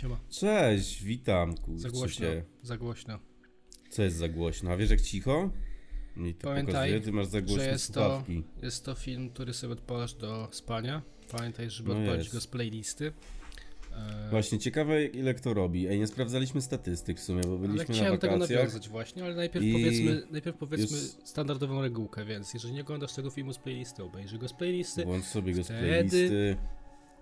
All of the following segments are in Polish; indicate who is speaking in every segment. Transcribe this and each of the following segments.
Speaker 1: Siema.
Speaker 2: Cześć, witam, kurczę
Speaker 1: Za głośno. Za głośno.
Speaker 2: Co jest za głośno? A wiesz jak cicho? Mi to
Speaker 1: Pamiętaj,
Speaker 2: pokazuje, ty masz za
Speaker 1: że
Speaker 2: głośne
Speaker 1: jest to, jest to film, który sobie odpalasz do spania. Pamiętaj, żeby
Speaker 2: No
Speaker 1: odpalić
Speaker 2: jest.
Speaker 1: go z playlisty. E,
Speaker 2: Właśnie, ciekawe ile kto robi. Ej, nie sprawdzaliśmy statystyk w sumie, bo
Speaker 1: ale
Speaker 2: byliśmy na
Speaker 1: chciałem tego
Speaker 2: wakacjach.
Speaker 1: nawiązać właśnie, ale najpierw
Speaker 2: I
Speaker 1: powiedzmy, najpierw powiedzmy
Speaker 2: jest-
Speaker 1: standardową regułkę, więc jeżeli nie oglądasz tego filmu z playlisty, obejrzyj go z playlisty,
Speaker 2: Włącz sobie go z playlisty.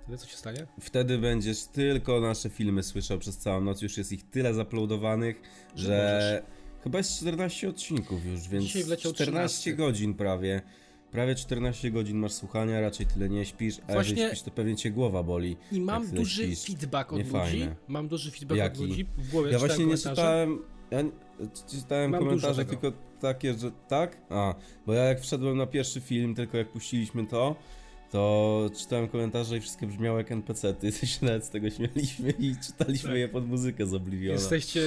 Speaker 1: Wtedy co się stanie?
Speaker 2: Wtedy będziesz tylko nasze filmy słyszał przez całą noc. Już jest ich tyle zaploadowanych,
Speaker 1: Że
Speaker 2: że... Chyba jest 14 odcinków już, więc
Speaker 1: Dzisiaj wleciał
Speaker 2: 14
Speaker 1: 13.
Speaker 2: godzin prawie. Prawie 14 godzin masz słuchania, raczej tyle nie śpisz, a
Speaker 1: Właśnie-
Speaker 2: jeżeli śpisz, to pewnie cię głowa boli.
Speaker 1: I mam
Speaker 2: tyle
Speaker 1: duży
Speaker 2: śpisz.
Speaker 1: feedback od ludzi.
Speaker 2: Niefajne.
Speaker 1: Mam duży feedback
Speaker 2: Jaki?
Speaker 1: od ludzi. W głowie
Speaker 2: Ja właśnie nie czytałem. Ja czytałem
Speaker 1: Mam
Speaker 2: komentarze tylko takie, że tak? A, bo ja jak wszedłem na pierwszy film, tylko jak puściliśmy to, to czytałem komentarze i wszystkie brzmiały jak NPC-ty, się nawet z tego śmialiśmy i czytaliśmy
Speaker 1: Tak.
Speaker 2: je pod muzykę z Obliviona.
Speaker 1: Jesteście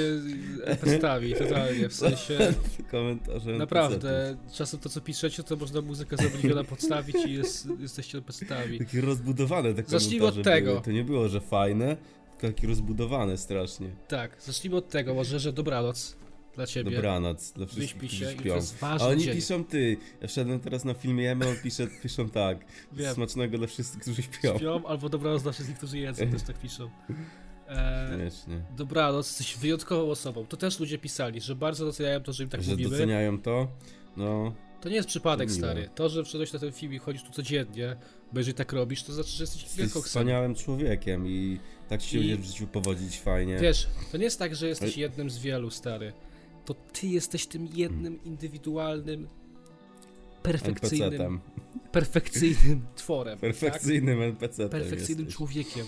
Speaker 1: epistami, totalnie, w sensie...
Speaker 2: Komentarze
Speaker 1: Naprawdę, czasem to co piszecie, to można muzykę z Obliviona podstawić i jest, jesteście.
Speaker 2: NPC-ty. Takie rozbudowane te
Speaker 1: Zacznijmy od tego.
Speaker 2: Były. To nie było, że fajne, tylko takie rozbudowane strasznie.
Speaker 1: Tak, zacznijmy od tego, może, że dobranoc dla ciebie.
Speaker 2: Dobranoc dla wszystkich,
Speaker 1: Wyśpij się
Speaker 2: śpią. A oni
Speaker 1: dzień.
Speaker 2: piszą ty. Ja wszedłem teraz na filmiemy, on pisze, piszą tak.
Speaker 1: Wiem.
Speaker 2: Smacznego dla wszystkich, którzy śpią.
Speaker 1: Śpią, albo dobranoc dla wszystkich, którzy jedzą, też tak piszą. E,
Speaker 2: Śmiesznie.
Speaker 1: dobranoc, jesteś wyjątkową osobą. To też ludzie pisali, że bardzo doceniają to, że im tak
Speaker 2: że
Speaker 1: mówimy.
Speaker 2: doceniają to, no
Speaker 1: To nie jest przypadek,
Speaker 2: To
Speaker 1: stary. To, że wszedłeś na ten film i chodzisz tu codziennie, bo jeżeli tak robisz, to znaczy, że jesteś
Speaker 2: jesteś
Speaker 1: wielką
Speaker 2: wspaniałym człowiekiem i tak ci się
Speaker 1: I-
Speaker 2: w życiu powodzić fajnie.
Speaker 1: Wiesz, to nie jest tak, że jesteś jednym z wielu, stary. To ty jesteś tym jednym indywidualnym, perfekcyjnym,
Speaker 2: NPC-tem.
Speaker 1: perfekcyjnym tworem.
Speaker 2: Perfekcyjnym NPC-tem
Speaker 1: Tak? Perfekcyjnym
Speaker 2: jesteś.
Speaker 1: człowiekiem.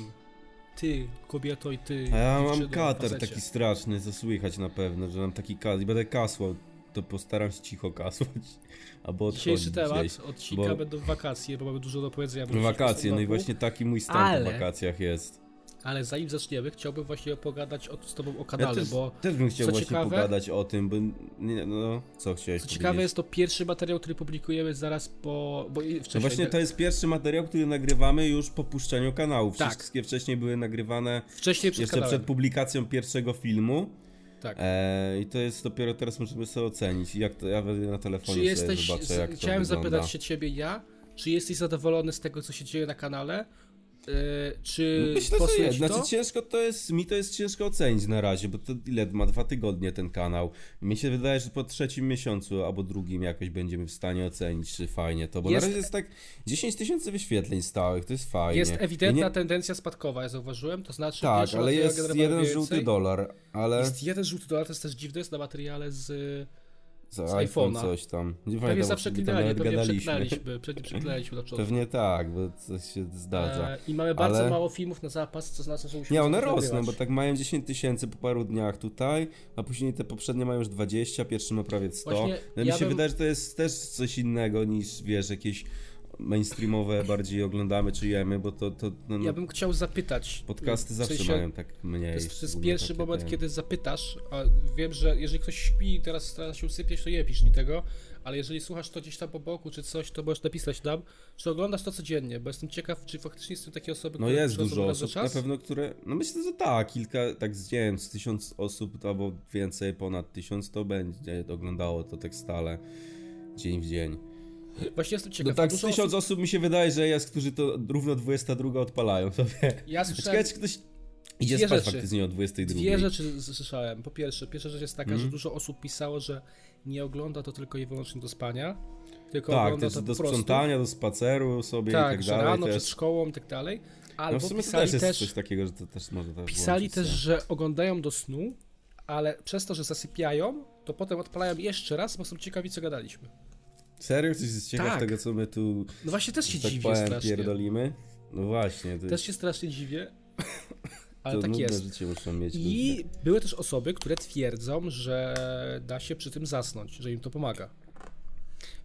Speaker 1: Ty, kobieto i ty.
Speaker 2: A ja mam kater
Speaker 1: facecie.
Speaker 2: taki straszny, co słychać na pewno, że mam taki kater i będę kasłał, to postaram się cicho kasłać. Albo
Speaker 1: Dzisiejszy temat
Speaker 2: gdzieś.
Speaker 1: odcinka
Speaker 2: bo-
Speaker 1: będą wakacje, bo mamy dużo do powiedzenia.
Speaker 2: Wakacje, no i właśnie taki mój stan
Speaker 1: Ale-
Speaker 2: po wakacjach jest.
Speaker 1: Ale zanim zaczniemy, chciałbym właśnie pogadać o, z tobą o
Speaker 2: Ja
Speaker 1: kanale,
Speaker 2: też,
Speaker 1: bo
Speaker 2: też bym chciał właśnie
Speaker 1: ciekawe-
Speaker 2: pogadać o tym, bo nie, no, co chciałeś
Speaker 1: co ciekawe jest to pierwszy materiał, który publikujemy zaraz po... Bo i
Speaker 2: No
Speaker 1: wcześniej...
Speaker 2: właśnie to jest pierwszy materiał, który nagrywamy już po puszczeniu kanału.
Speaker 1: Tak.
Speaker 2: Wszystkie wcześniej były nagrywane
Speaker 1: Wcześniej przed
Speaker 2: jeszcze
Speaker 1: kanałem.
Speaker 2: przed publikacją pierwszego filmu.
Speaker 1: Tak.
Speaker 2: E, I to jest dopiero teraz możemy sobie ocenić. Jak to, ja będę na telefonie
Speaker 1: Czy jesteś...
Speaker 2: zobaczę, jak
Speaker 1: Chciałem zapytać się ciebie ja, czy jesteś zadowolony z tego, co się dzieje na kanale? Yy, czy
Speaker 2: Myślę, że jest.
Speaker 1: ci to?
Speaker 2: Znaczy ciężko to jest, mi to jest ciężko ocenić na razie, bo to ile ma dwa tygodnie ten kanał. Mi się wydaje, że po trzecim miesiącu albo drugim jakoś będziemy w stanie ocenić, czy fajnie to, bo
Speaker 1: Jest-
Speaker 2: na razie jest tak 10 tysięcy wyświetleń stałych, to jest fajnie.
Speaker 1: Jest ewidentna
Speaker 2: nie-
Speaker 1: tendencja spadkowa, ja zauważyłem, to znaczy...
Speaker 2: Tak, ale jest jeden
Speaker 1: więcej.
Speaker 2: żółty dolar, ale
Speaker 1: Jest jeden żółty dolar, to jest też dziwne, jest na materiale z...
Speaker 2: za
Speaker 1: iPhone'a.
Speaker 2: coś tam. Nie
Speaker 1: Pewnie
Speaker 2: pamiętam,
Speaker 1: zawsze
Speaker 2: tam
Speaker 1: klinali,
Speaker 2: nawet
Speaker 1: pewnie
Speaker 2: gadaliśmy.
Speaker 1: przeklinaliśmy, pewnie przeklinaliśmy na początku.
Speaker 2: Pewnie tak, bo coś się zdarza.
Speaker 1: E, I mamy bardzo
Speaker 2: Ale-
Speaker 1: mało filmów na zapas, co znaczy, że musimy
Speaker 2: Nie, one rosną, bo tak mają 10 tysięcy po paru dniach tutaj, a później te poprzednie mają już 20, pierwszy ma prawie 100.
Speaker 1: Właśnie
Speaker 2: no mi
Speaker 1: ja
Speaker 2: się
Speaker 1: bym-
Speaker 2: wydaje, że to jest też coś innego niż, wiesz, jakieś mainstreamowe bardziej oglądamy czy jemy, bo to, to no, no,
Speaker 1: Ja bym chciał zapytać.
Speaker 2: podcasty
Speaker 1: w
Speaker 2: zawsze
Speaker 1: sensie,
Speaker 2: mają tak mniej.
Speaker 1: To jest, to jest pierwszy
Speaker 2: takie
Speaker 1: moment,
Speaker 2: te-
Speaker 1: kiedy zapytasz, a wiem, że jeżeli ktoś śpi i teraz stara się usypiać, to nie pisz mi tego, ale jeżeli słuchasz to gdzieś tam po boku czy coś, to możesz napisać nam, czy oglądasz to codziennie, bo jestem ciekaw, czy faktycznie są takie osoby,
Speaker 2: No
Speaker 1: które
Speaker 2: jest
Speaker 1: przychodzą
Speaker 2: dużo
Speaker 1: na
Speaker 2: osób, na
Speaker 1: czas.
Speaker 2: pewno, które, no myślę, że tak, kilka, tak z z tysiąc osób albo więcej, ponad tysiąc to będzie oglądało to tak stale, dzień w dzień.
Speaker 1: Właśnie jestem
Speaker 2: No
Speaker 1: ciekaw.
Speaker 2: tak,
Speaker 1: bo
Speaker 2: z tysiąc osób mi się wydaje, że jest, którzy to równo 22 odpalają sobie.
Speaker 1: Ja słyszałem
Speaker 2: Ciekawe, czy ktoś idzie
Speaker 1: dwie
Speaker 2: spać
Speaker 1: rzeczy.
Speaker 2: faktycznie o 22.
Speaker 1: dwie rzeczy słyszałem. Po pierwsze, pierwsza rzecz jest taka,
Speaker 2: Mhm.
Speaker 1: że dużo osób pisało, że nie ogląda to tylko i wyłącznie do spania, tylko
Speaker 2: Tak,
Speaker 1: ogląda to
Speaker 2: do sprzątania, do spaceru sobie
Speaker 1: Tak,
Speaker 2: i tak
Speaker 1: że
Speaker 2: dalej.
Speaker 1: rano
Speaker 2: też.
Speaker 1: przed szkołą i tak dalej.
Speaker 2: No
Speaker 1: Albo
Speaker 2: w sumie
Speaker 1: pisali
Speaker 2: też jest
Speaker 1: też,
Speaker 2: coś takiego, że to też może tak
Speaker 1: pisali też,
Speaker 2: sobie.
Speaker 1: że oglądają do snu, ale przez to, że zasypiają, to potem odpalają jeszcze raz, bo są ciekawi, co gadaliśmy.
Speaker 2: Serio? Coś jest ciekaw
Speaker 1: Tak.
Speaker 2: tego, co my tu,
Speaker 1: No właśnie też się
Speaker 2: tak
Speaker 1: dziwię
Speaker 2: powiem,
Speaker 1: strasznie.
Speaker 2: pierdolimy? No właśnie,
Speaker 1: Też się strasznie dziwię, ale
Speaker 2: to
Speaker 1: tak jest.
Speaker 2: życie muszą mieć.
Speaker 1: I były też osoby, które twierdzą, że da się przy tym zasnąć, że im to pomaga.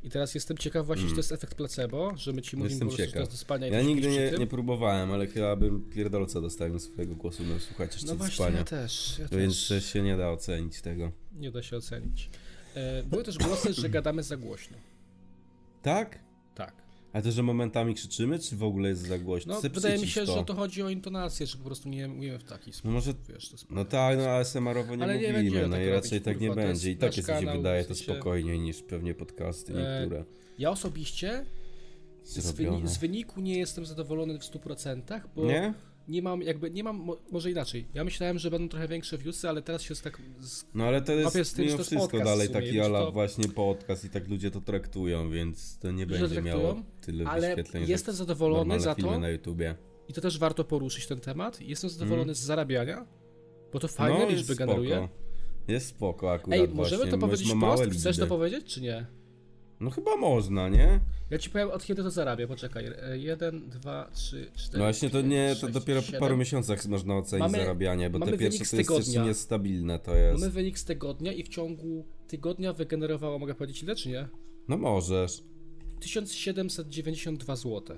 Speaker 1: I teraz jestem ciekaw właśnie, czy to jest efekt placebo, że my ci mówimy
Speaker 2: Mm. Jestem
Speaker 1: po prostu
Speaker 2: ciekaw.
Speaker 1: teraz do spania
Speaker 2: Ja nigdy nie, nie próbowałem, ale chyba bym pierdolca dostał swojego głosu, no słuchajcie, jeszcze
Speaker 1: No
Speaker 2: do
Speaker 1: właśnie,
Speaker 2: spania.
Speaker 1: ja też, ja
Speaker 2: Więc
Speaker 1: też.
Speaker 2: się nie da ocenić tego.
Speaker 1: Nie da się ocenić. E, były też głosy, że gadamy za głośno.
Speaker 2: Tak?
Speaker 1: Tak.
Speaker 2: A to, że momentami krzyczymy, czy w ogóle jest za głośno?
Speaker 1: No, wydaje mi się, że to chodzi o intonację, że po prostu nie mówimy w taki sposób.
Speaker 2: No może,
Speaker 1: Wiesz, to
Speaker 2: no tak, no ASMR-owo nie
Speaker 1: Ale nie
Speaker 2: mówimy,
Speaker 1: będziemy
Speaker 2: no i
Speaker 1: tak
Speaker 2: raczej tak nie
Speaker 1: to
Speaker 2: będzie. I tak jest, mi się wydaje, to spokojniej niż pewnie podcasty
Speaker 1: E,
Speaker 2: niektóre.
Speaker 1: Ja osobiście z, wyni- z wyniku nie jestem zadowolony w 100%, bo
Speaker 2: Nie?
Speaker 1: Nie mam jakby, nie mam, mo- może inaczej. Ja myślałem, że będą trochę większe viewsy, ale teraz się tak z,
Speaker 2: No ale to jest
Speaker 1: tym,
Speaker 2: mimo wszystko dalej taki ala
Speaker 1: to-
Speaker 2: właśnie podcast i tak ludzie to traktują, więc to nie będzie miało tyle
Speaker 1: ale
Speaker 2: wyświetleń, że
Speaker 1: jestem zadowolony za to
Speaker 2: na YouTubie.
Speaker 1: i to też warto poruszyć ten temat. Jestem zadowolony
Speaker 2: Mm.
Speaker 1: z zarabiania, bo to fajne
Speaker 2: no,
Speaker 1: liczby
Speaker 2: jest
Speaker 1: generuje.
Speaker 2: spoko. Jest spoko akurat
Speaker 1: Ej, możemy
Speaker 2: właśnie,
Speaker 1: to powiedzieć wprost? Chcesz to powiedzieć, czy nie?
Speaker 2: No chyba można, nie?
Speaker 1: Ja ci powiem od kiedy to zarabia, poczekaj. E, Jeden, dwa, trzy, cztery.
Speaker 2: No właśnie to nie, to
Speaker 1: sześć,
Speaker 2: dopiero po paru miesiącach można ocenić
Speaker 1: Mamy-
Speaker 2: zarabianie, bo te pierwsze to jest jeszcze niestabilne, to jest.
Speaker 1: Mamy wynik z tygodnia i w ciągu tygodnia wygenerowało, mogę powiedzieć ile, czy nie?
Speaker 2: No możesz.
Speaker 1: 1792 zł.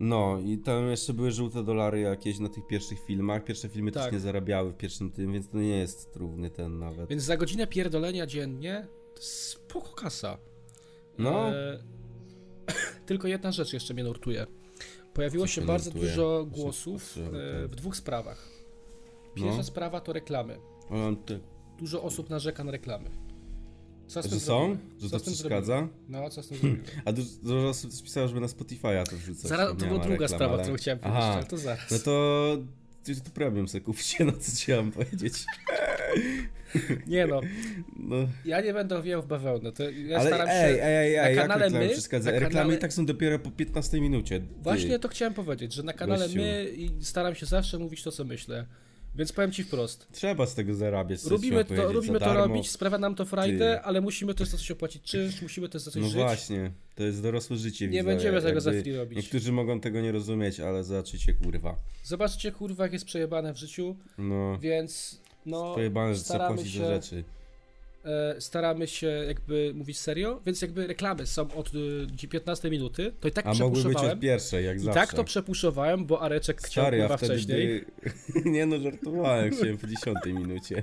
Speaker 2: No i tam jeszcze były żółte dolary jakieś na tych pierwszych filmach. Pierwsze filmy
Speaker 1: Tak.
Speaker 2: też nie zarabiały w pierwszym tym, więc to nie jest trudny ten nawet.
Speaker 1: Więc za godzinę pierdolenia dziennie to jest spoko kasa.
Speaker 2: No.
Speaker 1: E, tylko jedna rzecz jeszcze mnie nurtuje. Pojawiło się
Speaker 2: cię
Speaker 1: bardzo
Speaker 2: nurtuje?
Speaker 1: dużo głosów e, w dwóch sprawach. Pierwsza
Speaker 2: No.
Speaker 1: sprawa to reklamy. Dużo osób narzeka na reklamy. Co z
Speaker 2: że
Speaker 1: tym
Speaker 2: są? Że
Speaker 1: Co
Speaker 2: to
Speaker 1: z tym
Speaker 2: przeszkadza?
Speaker 1: zrobimy? No, co z tym zrobimy?
Speaker 2: A dużo, osób też pisało, żeby na Spotify'a to wrzucać.
Speaker 1: Zaraz, to była druga
Speaker 2: reklam,
Speaker 1: sprawa,
Speaker 2: ale-
Speaker 1: którą chciałem powiedzieć, ale to zaraz.
Speaker 2: no to... To premium sobie kupcie, no co ci mam powiedzieć.
Speaker 1: Nie no,
Speaker 2: No.
Speaker 1: ja nie będę owijał w bawełnę. To ja
Speaker 2: Ale
Speaker 1: staram
Speaker 2: ej,
Speaker 1: się...
Speaker 2: ej, ej,
Speaker 1: na kanale
Speaker 2: reklamy
Speaker 1: My-
Speaker 2: przeszkadza?
Speaker 1: na
Speaker 2: Reklamy
Speaker 1: kanale-
Speaker 2: i tak są dopiero po 15 minucie.
Speaker 1: Właśnie to chciałem powiedzieć, że na kanale
Speaker 2: Gościu.
Speaker 1: my i staram się zawsze mówić to, co myślę. Więc powiem ci wprost.
Speaker 2: Trzeba z tego zarabiać. co
Speaker 1: Robimy to, robimy to robić, sprawia nam to frajdę,
Speaker 2: Ty.
Speaker 1: ale musimy też za coś opłacić czynsz, musimy też za coś
Speaker 2: No
Speaker 1: żyć.
Speaker 2: właśnie, to jest dorosłe życie.
Speaker 1: Nie będziemy tego za free robić.
Speaker 2: Niektórzy mogą tego nie rozumieć, ale zobaczycie, kurwa.
Speaker 1: Zobaczcie, kurwa, jak jest przejebane w życiu,
Speaker 2: No,
Speaker 1: więc no,
Speaker 2: pojebane, że
Speaker 1: staramy
Speaker 2: płacić
Speaker 1: się,
Speaker 2: za rzeczy.
Speaker 1: E, staramy się jakby mówić serio, więc jakby reklamy są od y, 15 minuty, to i tak
Speaker 2: A mogły być od pierwszej, jak
Speaker 1: I
Speaker 2: zawsze.
Speaker 1: tak to przepuszowałem, bo Areczek chciał
Speaker 2: Stary, a wtedy
Speaker 1: wcześniej.
Speaker 2: by... Nie no, żartowałem, chciałem po 10 minucie.
Speaker 1: Ty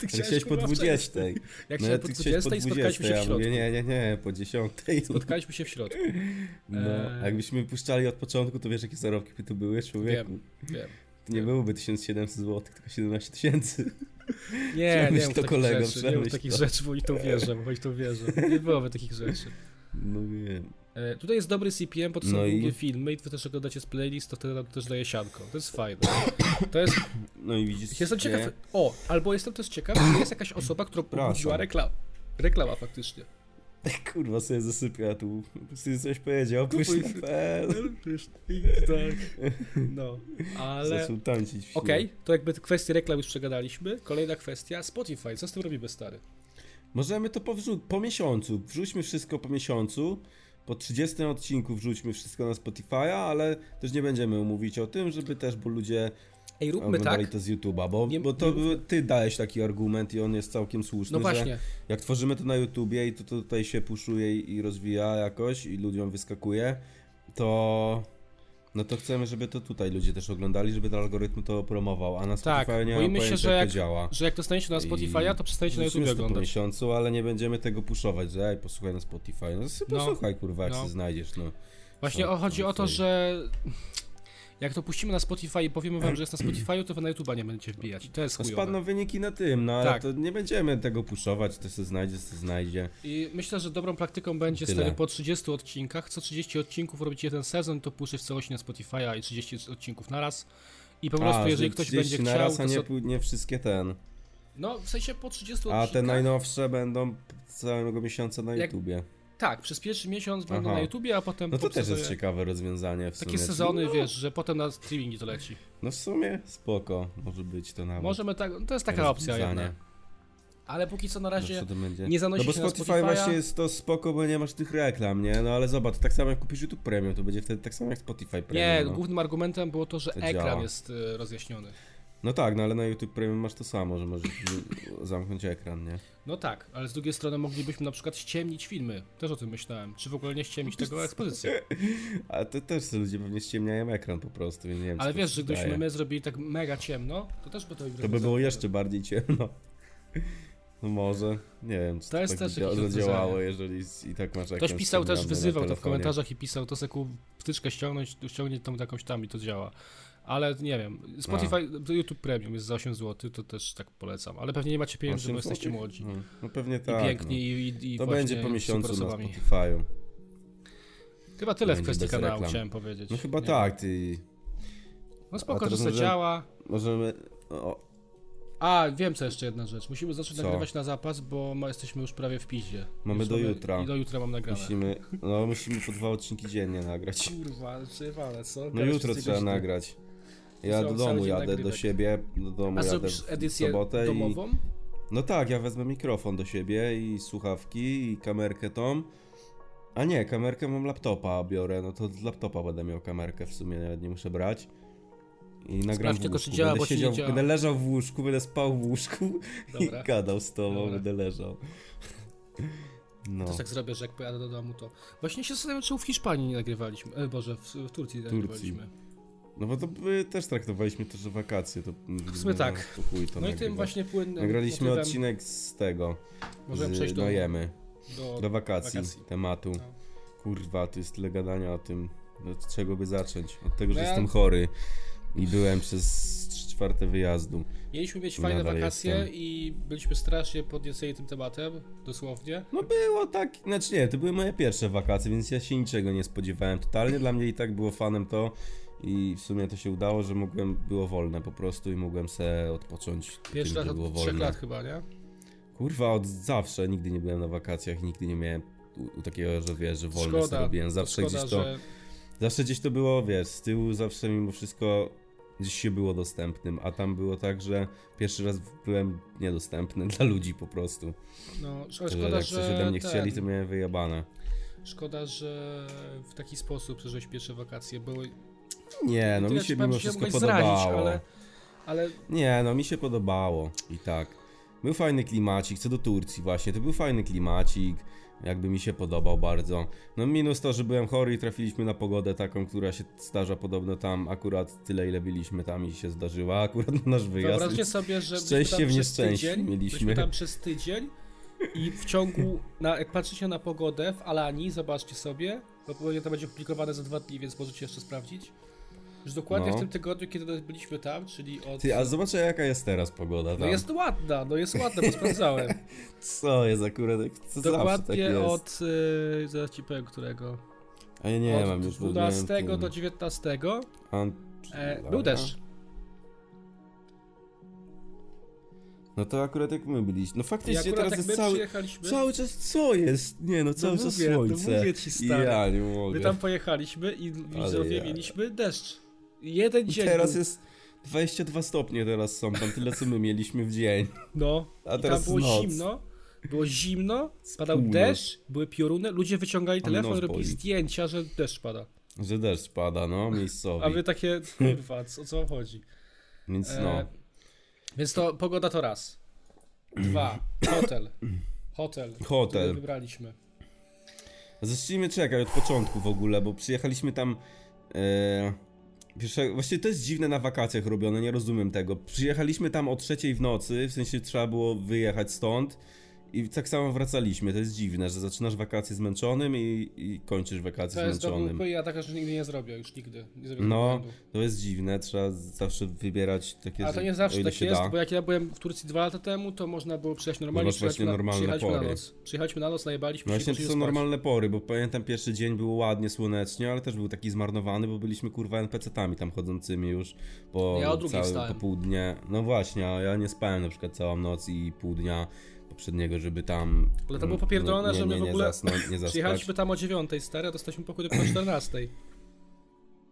Speaker 2: Ale
Speaker 1: chciałeś,
Speaker 2: chciałeś po
Speaker 1: kurwa,
Speaker 2: 20.
Speaker 1: wcześniej. Jak
Speaker 2: No
Speaker 1: chciałem
Speaker 2: ja
Speaker 1: po
Speaker 2: ty chciałeś
Speaker 1: 20 i spotkaliśmy się w
Speaker 2: ja
Speaker 1: środku.
Speaker 2: mówię, nie, nie, nie, po 10.
Speaker 1: Spotkaliśmy się w środku.
Speaker 2: No, a jakbyśmy puszczali od początku, to wiesz jakie zarobki by tu były, człowieku?
Speaker 1: Wiem, wiem.
Speaker 2: To nie byłoby 1700 zł, tylko 17 tysięcy.
Speaker 1: Nie, nie mów
Speaker 2: to, kolego,
Speaker 1: rzeczy, nie mów takich
Speaker 2: to.
Speaker 1: rzeczy, bo i to wierzę, bo i to wierzę. Nie byłoby takich rzeczy.
Speaker 2: No wiem.
Speaker 1: E, tutaj jest dobry CPM, to są
Speaker 2: No i-
Speaker 1: długie filmy i wy też oglądacie z playlist, to wtedy nam też daje sianko. To jest fajne. To jest,
Speaker 2: No i widzisz,
Speaker 1: jestem ciekaw, o, albo jestem też ciekaw, czy jest jakaś osoba, która pobudziła reklamę. Reklama faktycznie.
Speaker 2: Kurwa sobie zasypia tu. Ty coś powiedział,
Speaker 1: sobie.
Speaker 2: PL.
Speaker 1: Tak. No, ale...
Speaker 2: Zaczął tańczyć.
Speaker 1: Okej, to jakby kwestię reklam już przegadaliśmy. Kolejna kwestia, Spotify. Co z tym robimy, stary?
Speaker 2: Możemy to po, po miesiącu. Wrzućmy wszystko po miesiącu. Po 30 odcinku wrzućmy wszystko na Spotify'a, ale też nie będziemy mówić o tym, żeby też, bo ludzie
Speaker 1: Ej, róbmy
Speaker 2: oglądali
Speaker 1: tak.
Speaker 2: to z YouTube'a, bo,
Speaker 1: Nie-
Speaker 2: bo to
Speaker 1: nie-
Speaker 2: ty dałeś taki argument i on jest całkiem słuszny,
Speaker 1: No
Speaker 2: że
Speaker 1: właśnie.
Speaker 2: jak tworzymy to na YouTubie i to tutaj się puszuje i, i rozwija jakoś i ludziom wyskakuje, to no to chcemy, żeby to tutaj ludzie też oglądali, żeby ten algorytm to promował, a na
Speaker 1: Tak,
Speaker 2: Spotify nie mam
Speaker 1: boimy się, że
Speaker 2: jak
Speaker 1: jak-
Speaker 2: to działa.
Speaker 1: Że jak dostaniecie na Spotify'a, to przestajecie na YouTube
Speaker 2: to po
Speaker 1: oglądać.
Speaker 2: miesiącu, ale nie będziemy tego puszować, że ej, posłuchaj na Spotify. No
Speaker 1: No,
Speaker 2: posłuchaj, kurwa, jak
Speaker 1: no.
Speaker 2: się znajdziesz, no.
Speaker 1: Właśnie o, chodzi o to, że jak to puścimy na Spotify i powiemy wam, że jest na Spotify'u, to na YouTube'a nie będziecie wbijać. To jest
Speaker 2: No
Speaker 1: chujowe.
Speaker 2: spadną wyniki na tym, no ale
Speaker 1: Tak.
Speaker 2: to nie będziemy tego puszować, to się znajdzie, to znajdzie.
Speaker 1: I myślę, że dobrą praktyką będzie
Speaker 2: Tyle.
Speaker 1: stary po 30 odcinkach. Co 30 odcinków robić jeden sezon, to puszczać w całości na Spotify'a i 30 odcinków naraz. I po prostu,
Speaker 2: A,
Speaker 1: jeżeli
Speaker 2: że
Speaker 1: ktoś
Speaker 2: 30
Speaker 1: będzie
Speaker 2: na
Speaker 1: chciał,
Speaker 2: raz, a
Speaker 1: to
Speaker 2: nie, pu- nie wszystkie ten.
Speaker 1: No, w sensie po 30
Speaker 2: A
Speaker 1: odcinkach.
Speaker 2: te najnowsze będą całego miesiąca na
Speaker 1: Jak-
Speaker 2: YouTubie.
Speaker 1: Tak, przez pierwszy miesiąc będą
Speaker 2: Aha.
Speaker 1: na YouTubie, a potem
Speaker 2: No to też jest ciekawe rozwiązanie w
Speaker 1: Takie
Speaker 2: sumie.
Speaker 1: sezony,
Speaker 2: no,
Speaker 1: wiesz, że potem na streamingi to leci.
Speaker 2: No w sumie spoko, może być to nawet.
Speaker 1: Możemy tak, to jest taka opcja jedna. Ale póki co na
Speaker 2: No
Speaker 1: razie
Speaker 2: co to będzie?
Speaker 1: nie zanosi
Speaker 2: No bo
Speaker 1: się na
Speaker 2: Spotify właśnie jest to spoko, bo nie masz tych reklam, nie? No ale zobacz, tak samo jak kupisz YouTube Premium, to będzie wtedy tak samo jak Spotify Premium.
Speaker 1: Nie,
Speaker 2: no.
Speaker 1: głównym argumentem było to, że
Speaker 2: To
Speaker 1: ekran
Speaker 2: działa.
Speaker 1: jest y, rozjaśniony.
Speaker 2: No tak, no ale na YouTube Premium masz to samo, że możesz zamknąć ekran, nie?
Speaker 1: No tak, ale z drugiej strony moglibyśmy na przykład ściemnić filmy. Też o tym myślałem. Czy w ogóle nie ściemnić tego ekspozycję.
Speaker 2: A to też ludzie pewnie ściemniają ekran po prostu, więc nie wiem,
Speaker 1: Ale wiesz, że gdybyśmy
Speaker 2: daje.
Speaker 1: my zrobili tak mega ciemno, to też by to
Speaker 2: To by było jeszcze bardziej ciemno. No może, nie wiem, czy
Speaker 1: To jest
Speaker 2: tak
Speaker 1: też
Speaker 2: zadziałało, jeżeli i tak masz
Speaker 1: Ktoś pisał też, wyzywał to w komentarzach i pisał, to sobie wtyczkę ściągnąć, ściągnie tą jakąś tam i to działa. Ale nie wiem, Spotify, to YouTube Premium jest za 8 zł, to też tak polecam. Ale pewnie nie macie pieniędzy, bo
Speaker 2: 8
Speaker 1: jesteście młodzi.
Speaker 2: No, no pewnie
Speaker 1: I
Speaker 2: tak.
Speaker 1: piękni
Speaker 2: no.
Speaker 1: i, i, i
Speaker 2: To będzie po miesiącu na. Spotify'u.
Speaker 1: Chyba tyle w kwestii kanału
Speaker 2: reklam.
Speaker 1: chciałem powiedzieć.
Speaker 2: No chyba
Speaker 1: Nie
Speaker 2: tak, ty.
Speaker 1: No spoko, że działa.
Speaker 2: Możemy. O,
Speaker 1: A, wiem co jeszcze jedna rzecz. Musimy zacząć
Speaker 2: Co?
Speaker 1: nagrywać na zapas, bo ma, jesteśmy już prawie w piździe.
Speaker 2: Mamy
Speaker 1: Już
Speaker 2: do jutra.
Speaker 1: I do jutra mam nagrane.
Speaker 2: musimy. No musimy po dwa odcinki dziennie nagrać.
Speaker 1: Kurwa, przejebane, co?
Speaker 2: No jutro trzeba
Speaker 1: godziny.
Speaker 2: nagrać. Ja do domu jadę, do siebie, do domu
Speaker 1: A
Speaker 2: jadę w
Speaker 1: edycję
Speaker 2: sobotę i...
Speaker 1: domową?
Speaker 2: No tak, ja wezmę mikrofon do siebie i słuchawki i kamerkę tą. A nie, kamerkę mam laptopa, biorę, no to z laptopa będę miał kamerkę, w sumie nawet nie muszę brać. I nagram
Speaker 1: Sprawdź
Speaker 2: w
Speaker 1: tylko, czy działa,
Speaker 2: będę siedział,
Speaker 1: działa.
Speaker 2: będę leżał w łóżku, będę spał w łóżku
Speaker 1: Dobra.
Speaker 2: i gadał z tobą,
Speaker 1: Dobra.
Speaker 2: będę leżał. No,
Speaker 1: Też tak zrobię, że jak pojadę do domu, to... Właśnie się zastanawiam, czemu w Hiszpanii nie nagrywaliśmy. E, Boże, w, w Turcji nie nagrywaliśmy.
Speaker 2: No bo to by też traktowaliśmy to, że wakacje, to... W
Speaker 1: sumie tak.
Speaker 2: To chuj to
Speaker 1: No i tym właśnie płynnym
Speaker 2: Nagraliśmy
Speaker 1: motywem
Speaker 2: odcinek z tego,
Speaker 1: możemy
Speaker 2: z
Speaker 1: przejść do,
Speaker 2: Nojemy,
Speaker 1: do,
Speaker 2: do wakacji,
Speaker 1: wakacji.
Speaker 2: tematu.
Speaker 1: No.
Speaker 2: Kurwa, to jest tyle gadania o tym, od czego by zacząć? Od tego, że
Speaker 1: No ja-
Speaker 2: jestem chory i byłem przez 3 czwarte wyjazdu.
Speaker 1: Mieliśmy mieć fajne wakacje
Speaker 2: jestem.
Speaker 1: i byliśmy strasznie podnieceni tym tematem, dosłownie.
Speaker 2: No było tak, znaczy nie, to były moje pierwsze wakacje, więc ja się niczego nie spodziewałem totalnie. Dla mnie i tak było fanem to i w sumie to się udało, że mogłem, było wolne po prostu i mogłem se odpocząć.
Speaker 1: Pierwszy raz
Speaker 2: że
Speaker 1: od trzech lat chyba, nie?
Speaker 2: Kurwa, od zawsze nigdy nie byłem na wakacjach, nigdy nie miałem u, u takiego, że wiesz, że wolne
Speaker 1: Szkoda,
Speaker 2: sobie robiłem.
Speaker 1: to
Speaker 2: Zawsze
Speaker 1: szkoda,
Speaker 2: gdzieś to,
Speaker 1: że
Speaker 2: zawsze gdzieś to było, wiesz, z tyłu zawsze mimo wszystko gdzieś się było dostępnym, a tam było tak, że pierwszy raz byłem niedostępny dla ludzi po prostu.
Speaker 1: no,
Speaker 2: Że
Speaker 1: szkoda,
Speaker 2: jak coś
Speaker 1: że
Speaker 2: ode mnie
Speaker 1: ten,
Speaker 2: chcieli, to miałem wyjebane.
Speaker 1: Szkoda, że w taki sposób przeżyłeś pierwsze wakacje. Były
Speaker 2: Nie, no mi
Speaker 1: ci
Speaker 2: się mimo wszystko
Speaker 1: mogłeś zrazić,
Speaker 2: podobało.
Speaker 1: ale, ale
Speaker 2: Nie, no mi się podobało i tak. Był fajny klimacik, co do Turcji właśnie, to był fajny klimacik, jakby mi się podobał bardzo. No minus to, że byłem chory i trafiliśmy na pogodę taką, która się zdarza podobno tam, akurat tyle ile byliśmy tam i się zdarzyła, akurat na nasz wyjazd.
Speaker 1: wyobraźcie sobie, że byliśmy
Speaker 2: szczęście w
Speaker 1: przez
Speaker 2: nieszczęściu
Speaker 1: tydzień,
Speaker 2: mieliśmy.
Speaker 1: tam przez tydzień i w ciągu, na, jak patrzycie na pogodę w Alanii, zobaczcie sobie, bo pewnie to będzie publikowane za dwa dni, więc możecie jeszcze sprawdzić. Już dokładnie
Speaker 2: No.
Speaker 1: w tym tygodniu, kiedy byliśmy tam, czyli od...
Speaker 2: Ty, a zobaczę jaka jest teraz pogoda tam.
Speaker 1: No jest ładna, no jest ładna, bo sprawdzałem.
Speaker 2: Co jest akurat, co tak
Speaker 1: Dokładnie
Speaker 2: jest.
Speaker 1: od, yy, zaraz ci powiem którego,
Speaker 2: A ja nie
Speaker 1: od
Speaker 2: mam już
Speaker 1: 12
Speaker 2: wiem,
Speaker 1: do 19
Speaker 2: Ant-
Speaker 1: e, był deszcz.
Speaker 2: No to akurat jak my byliśmy. No faktycznie teraz
Speaker 1: jak
Speaker 2: jest cały, cały czas co jest? Nie no, cały czas
Speaker 1: mówię, no
Speaker 2: słońce.
Speaker 1: mówię ci, stary.
Speaker 2: Ja nie mogę.
Speaker 1: my tam pojechaliśmy i widzowie
Speaker 2: ja.
Speaker 1: mieliśmy deszcz. Jeden dzień
Speaker 2: Teraz
Speaker 1: był.
Speaker 2: jest 22 stopnie teraz są tam, tyle co my mieliśmy w dzień.
Speaker 1: No,
Speaker 2: A teraz
Speaker 1: było
Speaker 2: noc.
Speaker 1: zimno, było zimno, spadał
Speaker 2: Północ.
Speaker 1: deszcz, były pioruny, ludzie wyciągali telefon, robili
Speaker 2: boli.
Speaker 1: zdjęcia, że deszcz pada.
Speaker 2: Że deszcz pada, no, miejscowy.
Speaker 1: A wy takie, kurwa, o co wam chodzi?
Speaker 2: Więc
Speaker 1: E,
Speaker 2: no.
Speaker 1: Więc to pogoda to raz. Dwa, hotel. Hotel.
Speaker 2: Hotel.
Speaker 1: wybraliśmy.
Speaker 2: Zacznijmy czekać od początku w ogóle, bo przyjechaliśmy tam. E, pierwsze, właściwie to jest dziwne na wakacjach robione, nie rozumiem tego. Przyjechaliśmy tam o trzeciej w nocy, w sensie trzeba było wyjechać stąd. I tak samo wracaliśmy. To jest dziwne, że zaczynasz wakacje zmęczonym i, i kończysz wakacje
Speaker 1: To jest
Speaker 2: zmęczonym.
Speaker 1: dobry ja taka, że nigdy nie zrobię, już nigdy. Nie zrobię
Speaker 2: No, to jest dziwne, trzeba zawsze wybierać takie,
Speaker 1: A to nie zawsze tak jest,
Speaker 2: da.
Speaker 1: bo jak ja byłem w Turcji dwa lata temu, to można było przyjechać normalnie,
Speaker 2: masz właśnie
Speaker 1: na,
Speaker 2: normalne
Speaker 1: przyjechaliśmy na
Speaker 2: pory.
Speaker 1: noc. Przyjechaliśmy na noc, najebaliśmy
Speaker 2: No
Speaker 1: się
Speaker 2: właśnie to są normalne pory, bo pamiętam pierwszy dzień było ładnie, słonecznie, ale też był taki zmarnowany, bo byliśmy kurwa NPC-tami tam chodzącymi już po
Speaker 1: Ja
Speaker 2: całe popołudnie. No właśnie, a ja nie spałem na przykład całą noc i pół dnia poprzedniego, żeby tam...
Speaker 1: Ale to było popierdolone,
Speaker 2: nie,
Speaker 1: że my
Speaker 2: nie,
Speaker 1: w
Speaker 2: nie
Speaker 1: ogóle
Speaker 2: zasnąć, nie.
Speaker 1: Przyjechaliśmy tam o dziewiątej, stary, a dostaliśmy pokój dopiero o 14.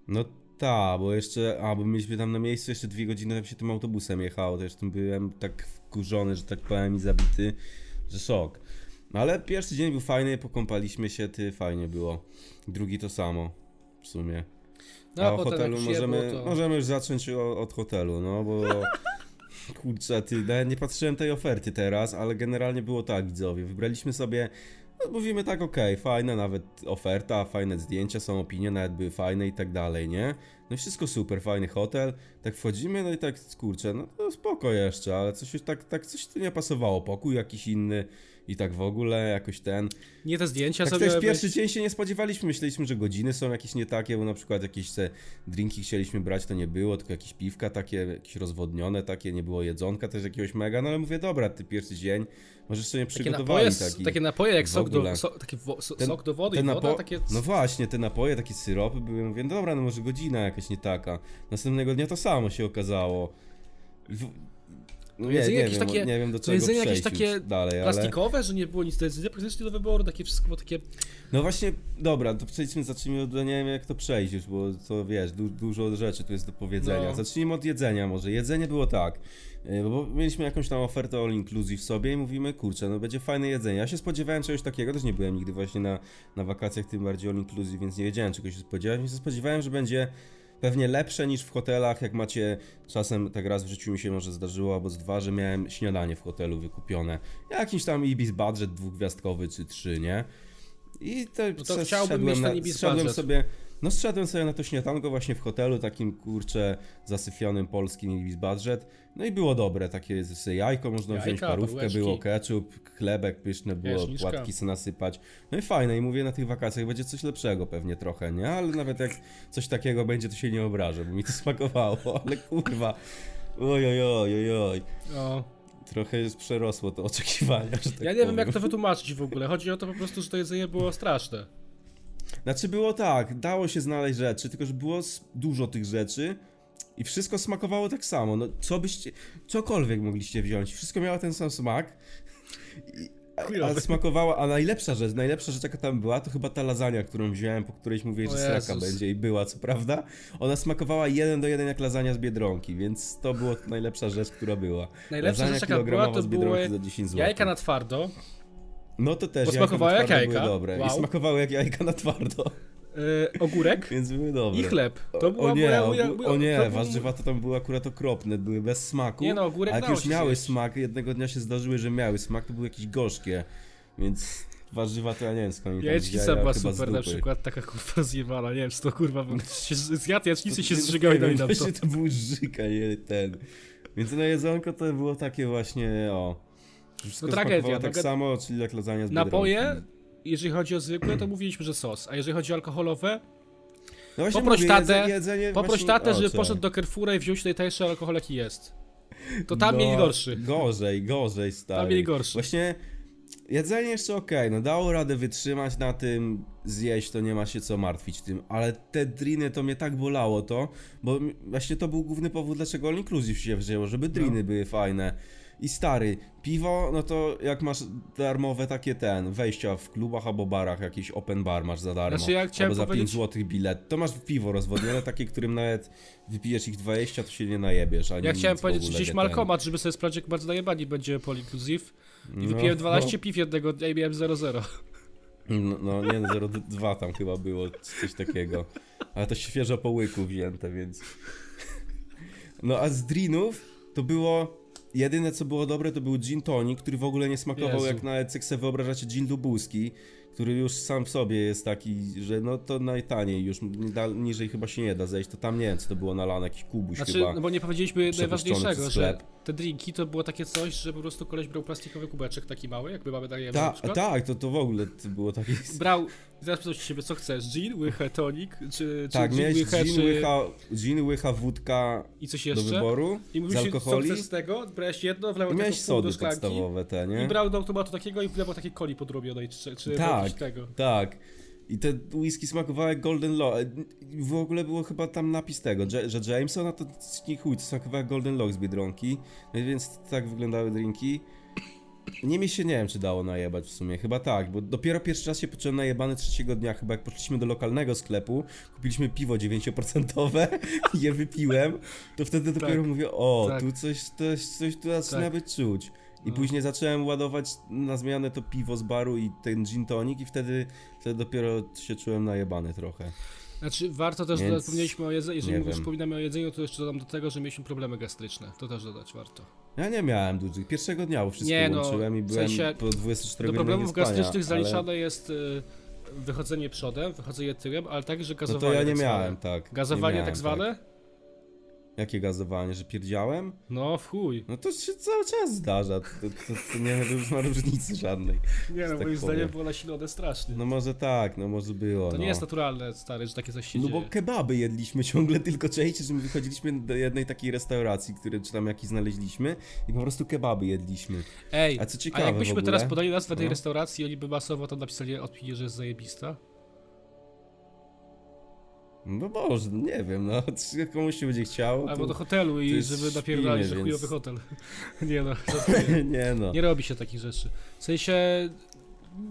Speaker 2: No tak, bo jeszcze, a bo mieliśmy tam na miejscu jeszcze dwie godziny, tam się tym autobusem jechało, to już tym byłem tak wkurzony, że tak powiem i zabity, że szok. No ale pierwszy dzień był fajny, pokąpaliśmy się, ty, fajnie było. Drugi to samo, w sumie.
Speaker 1: No
Speaker 2: a o hotelu możemy,
Speaker 1: to...
Speaker 2: możemy już zacząć o, od hotelu, no bo... Kurczę, ty, nawet nie patrzyłem tej oferty teraz, ale generalnie było tak, widzowie, wybraliśmy sobie... No, mówimy tak, okej, fajna nawet oferta, fajne zdjęcia, są opinie, nawet były fajne i tak dalej, nie? No i wszystko super, fajny hotel. Tak wchodzimy, no i tak kurczę, no to spoko jeszcze, ale coś już tak, tak coś tu nie pasowało. Pokój jakiś inny i tak w ogóle jakoś ten.
Speaker 1: Nie te zdjęcia
Speaker 2: Tak
Speaker 1: sobie.
Speaker 2: też pierwszy dzień się nie spodziewaliśmy, myśleliśmy, że godziny są jakieś nie takie, bo na przykład jakieś te drinki chcieliśmy brać, to nie było, tylko jakieś piwka takie, jakieś rozwodnione takie, nie było jedzonka też jakiegoś mega, no ale mówię, dobra, ty pierwszy dzień, może jeszcze nie
Speaker 1: takie
Speaker 2: przygotowali
Speaker 1: napoje,
Speaker 2: taki.
Speaker 1: takie napoje jak sok do, so, taki wo, so,
Speaker 2: Ten-
Speaker 1: sok do wody i woda,
Speaker 2: napo-
Speaker 1: takie...
Speaker 2: No właśnie, te napoje, takie syropy były, mówię, dobra, no może godzina jakaś nie taka. Następnego dnia to samo się okazało. No nie,
Speaker 1: jedzenie
Speaker 2: nie,
Speaker 1: jakieś
Speaker 2: wiem,
Speaker 1: takie-
Speaker 2: nie wiem do
Speaker 1: to
Speaker 2: czego
Speaker 1: jedzenie jakieś takie
Speaker 2: dalej, ale...
Speaker 1: Plastikowe, że nie było nic do jedzenia, praktycznie do wyboru, takie wszystko było takie...
Speaker 2: No właśnie, dobra, to przejdźmy, zacznijmy od, nie wiem jak to przejść już, bo to wiesz, du dużo rzeczy tu jest do powiedzenia.
Speaker 1: No.
Speaker 2: Zacznijmy od jedzenia może. Jedzenie było tak, yy, bo mieliśmy jakąś tam ofertę all inclusive sobie i mówimy, kurczę, no będzie fajne jedzenie. Ja się spodziewałem czegoś takiego, też nie byłem nigdy właśnie na, na wakacjach, tym bardziej all inclusive, więc nie wiedziałem czego się spodziewać, więc się spodziewałem, że będzie pewnie lepsze niż w hotelach, jak macie czasem tak raz w życiu mi się może zdarzyło, albo z dwa, że miałem śniadanie w hotelu wykupione. Jakiś tam Ibis budget dwugwiazdkowy czy trzy, nie? I to,
Speaker 1: to
Speaker 2: se-
Speaker 1: chciałbym mieć ten Ibis budget.
Speaker 2: sobie, no zszedłem sobie na to śniadanko właśnie w hotelu, takim kurcze zasyfionym polskim Ibis budget. No i było dobre, takie sobie jajko można wziąć,
Speaker 1: Jajka,
Speaker 2: parówkę
Speaker 1: bułeczki.
Speaker 2: było, ketchup, chlebek pyszny było,
Speaker 1: Jaśniczka.
Speaker 2: płatki sobie nasypać. No i fajne i mówię, na tych wakacjach będzie coś lepszego pewnie trochę, nie? Ale nawet jak coś takiego będzie, to się nie obrażę, bo mi to smakowało, ale kurwa, oj, oj, oj, oj.
Speaker 1: O.
Speaker 2: Trochę jest przerosło to oczekiwania, tak
Speaker 1: Ja nie wiem
Speaker 2: powiem.
Speaker 1: jak to wytłumaczyć w ogóle, chodzi o to po prostu, że to jedzenie było straszne.
Speaker 2: Znaczy było tak, dało się znaleźć rzeczy, tylko że było dużo tych rzeczy i wszystko smakowało tak samo. No co byście, cokolwiek mogliście wziąć, wszystko miało ten sam smak. I, smakowała, a najlepsza rzecz, najlepsza rzecz jaka tam była, to chyba ta lasagna, którą wziąłem, po którejś mówię, że sraka będzie i była, co prawda. Ona smakowała jeden do jeden jak lasagna z Biedronki, więc to była najlepsza rzecz, która była.
Speaker 1: Najlepsza
Speaker 2: Lasagna
Speaker 1: rzecz jaka była, to
Speaker 2: z Biedronki
Speaker 1: były
Speaker 2: za 10 zł.
Speaker 1: jajka na twardo,
Speaker 2: No to też
Speaker 1: Bo smakowały
Speaker 2: na
Speaker 1: jak jajka.
Speaker 2: były dobre
Speaker 1: Wow.
Speaker 2: i smakowały jak jajka na twardo,
Speaker 1: yy, ogórek
Speaker 2: więc były dobre.
Speaker 1: i chleb. To była
Speaker 2: o nie,
Speaker 1: moja,
Speaker 2: o,
Speaker 1: moja, moja,
Speaker 2: o nie,
Speaker 1: to
Speaker 2: warzywa to tam były akurat okropne, były bez smaku.
Speaker 1: Nie no, ogórek
Speaker 2: A jak już miały smak, jednego dnia się zdarzyły, że miały smak, to były jakieś gorzkie, więc warzywa to ja nie wiem skąd oni tam
Speaker 1: Jajecznica
Speaker 2: wzięli,
Speaker 1: była super na przykład, taka kurwa zjebana, nie wiem czy to kurwa bym się zjadł jajecznicę i się
Speaker 2: To-
Speaker 1: zżygał i dali nam to.
Speaker 2: Właśnie to był żyka, nie ten. Więc no jedzonko to było takie właśnie, o... Wszystko
Speaker 1: No tragedia,
Speaker 2: tak
Speaker 1: no,
Speaker 2: samo, czyli jak lasagna z
Speaker 1: Napoje,
Speaker 2: Biedronki.
Speaker 1: jeżeli chodzi o zwykłe, to mówiliśmy, że sos, a jeżeli chodzi o alkoholowe,
Speaker 2: No
Speaker 1: Poproś
Speaker 2: mówię,
Speaker 1: tatę,
Speaker 2: jedze- jedzenie
Speaker 1: poproś
Speaker 2: właśnie-
Speaker 1: tatę,
Speaker 2: o,
Speaker 1: żeby
Speaker 2: co?
Speaker 1: poszedł do Carrefoura i wziął się najtańszy alkohol jaki jest. To tam
Speaker 2: No,
Speaker 1: mieli gorszy.
Speaker 2: Gorzej, gorzej, stary.
Speaker 1: Tam mieli gorszy.
Speaker 2: Właśnie jedzenie jeszcze okej, no dało radę wytrzymać na tym, zjeść, to nie ma się co martwić tym, ale te driny to mnie tak bolało to, bo właśnie to był główny powód, dlaczego All Inclusive się wzięło, żeby driny były fajne. I stary, piwo, no to jak masz darmowe takie ten, wejścia w klubach albo barach, jakiś open bar masz za darmo,
Speaker 1: Znaczy, ja
Speaker 2: albo za 5
Speaker 1: powiedzieć-
Speaker 2: zł bilet, to masz piwo rozwodnione, takie, którym nawet wypijesz ich 20, to się nie najebiesz, ani
Speaker 1: Ja chciałem powiedzieć, że gdzieś Malkomat, żeby sobie sprawdzić, jak bardzo najebani będzie Pol Inclusive. I
Speaker 2: No,
Speaker 1: wypiłem 12 piw jednego dnia i miałem 0,0.
Speaker 2: No, no nie, no 0,2 tam chyba było, coś takiego. Ale to świeżo po łyku wzięte, więc... No a z drinów to było... Jedyne co było dobre to był gin tonic, który w ogóle nie smakował
Speaker 1: Jezu.
Speaker 2: jak nawet jak sobie wyobrażacie gin lubuski, który już sam w sobie jest taki, że no to najtaniej już, da, niżej chyba się nie da zejść, to tam nie wiem co to było nalane, jakiś kubuś
Speaker 1: Znaczy,
Speaker 2: chyba.
Speaker 1: no bo nie powiedzieliśmy najważniejszego, że. Te drinki to było takie coś, że po prostu koleś brał plastikowy kubeczek taki mały, jakby mamy daje
Speaker 2: Ta, tak, to, to w ogóle było takie...
Speaker 1: Brał, teraz pytał się ciebie, co chcesz, gin, łychę, tonik, czy,
Speaker 2: Tak,
Speaker 1: czy gin,
Speaker 2: miałeś
Speaker 1: łychę,
Speaker 2: gin,
Speaker 1: czy...
Speaker 2: łycha, gin, łycha, wódka
Speaker 1: i coś
Speaker 2: do
Speaker 1: jeszcze.
Speaker 2: wyboru,
Speaker 1: I
Speaker 2: z
Speaker 1: mówisz, co
Speaker 2: alkoholi.
Speaker 1: chcesz z tego, brałeś jedno, wlałeś taką pół do
Speaker 2: sody
Speaker 1: szklanki
Speaker 2: podstawowe te, nie?
Speaker 1: i brał do automatu takiego i wlewał takiej coli podrobionej, czy, czy
Speaker 2: Tak.
Speaker 1: tego.
Speaker 2: Tak. I te whisky smakowały jak Golden Lock. W ogóle było chyba tam napis tego, że, że Jameson, a to nie chuj, to smakowało jak Golden Lock z Biedronki. No więc tak wyglądały drinki. Nimi się nie wiem, czy dało najebać w sumie. Chyba tak, bo dopiero pierwszy raz się poczułem najebany trzeciego dnia, chyba jak poszliśmy do lokalnego sklepu, kupiliśmy piwo 9% i je wypiłem, to wtedy dopiero
Speaker 1: Tak.
Speaker 2: mówię, o,
Speaker 1: Tak.
Speaker 2: tu coś, coś, coś tu zaczyna
Speaker 1: Tak.
Speaker 2: być czuć. I
Speaker 1: No.
Speaker 2: później zacząłem ładować na zmianę to piwo z baru i ten gin tonic i wtedy, wtedy dopiero się czułem najebany trochę.
Speaker 1: Znaczy, warto też
Speaker 2: Więc
Speaker 1: dodać, wspomnieliśmy o jedzeniu, jeżeli
Speaker 2: wiem.
Speaker 1: wspominamy o jedzeniu, to jeszcze dodam do tego, że mieliśmy problemy gastryczne. To też dodać warto.
Speaker 2: Ja nie miałem dużych. Pierwszego dnia wszystko
Speaker 1: Nie, no,
Speaker 2: łączyłem i
Speaker 1: w
Speaker 2: byłem
Speaker 1: sensie
Speaker 2: po 24
Speaker 1: Do problemów
Speaker 2: niespania,
Speaker 1: gastrycznych
Speaker 2: ale-
Speaker 1: zaliczane jest y, wychodzenie przodem, wychodzenie tyłem, ale także
Speaker 2: No
Speaker 1: gazowanie.
Speaker 2: to ja nie
Speaker 1: tak
Speaker 2: miałem, tak. nie
Speaker 1: Gazowanie
Speaker 2: miałem,
Speaker 1: tak zwane?
Speaker 2: Jakie gazowanie, że pierdziałem?
Speaker 1: No w chuj.
Speaker 2: No to się cały czas zdarza. To, to, to nie ma różnicy żadnej.
Speaker 1: Nie no,
Speaker 2: tak
Speaker 1: moim
Speaker 2: powiem.
Speaker 1: zdaniem było nasilone strasznie.
Speaker 2: No może tak, no może było.
Speaker 1: to
Speaker 2: no.
Speaker 1: nie jest naturalne, stary, że takie coś się
Speaker 2: No
Speaker 1: dzieje.
Speaker 2: bo kebaby jedliśmy ciągle, tylko czajcie, że my wychodziliśmy do jednej takiej restauracji, które czy tam jakiś znaleźliśmy i po prostu kebaby jedliśmy.
Speaker 1: Ej,
Speaker 2: A co
Speaker 1: a
Speaker 2: ciekawe
Speaker 1: jakbyśmy
Speaker 2: w ogóle,
Speaker 1: teraz podali nazwę tej
Speaker 2: no.
Speaker 1: restauracji, oni by masowo tam napisali opinie, że jest zajebista?
Speaker 2: No może, nie wiem, no komuś się będzie chciało,
Speaker 1: Albo do hotelu i żeby napierdalać, że chujowy
Speaker 2: więc-
Speaker 1: hotel. nie no,
Speaker 2: nie no.
Speaker 1: nie robi się takich rzeczy. W sensie...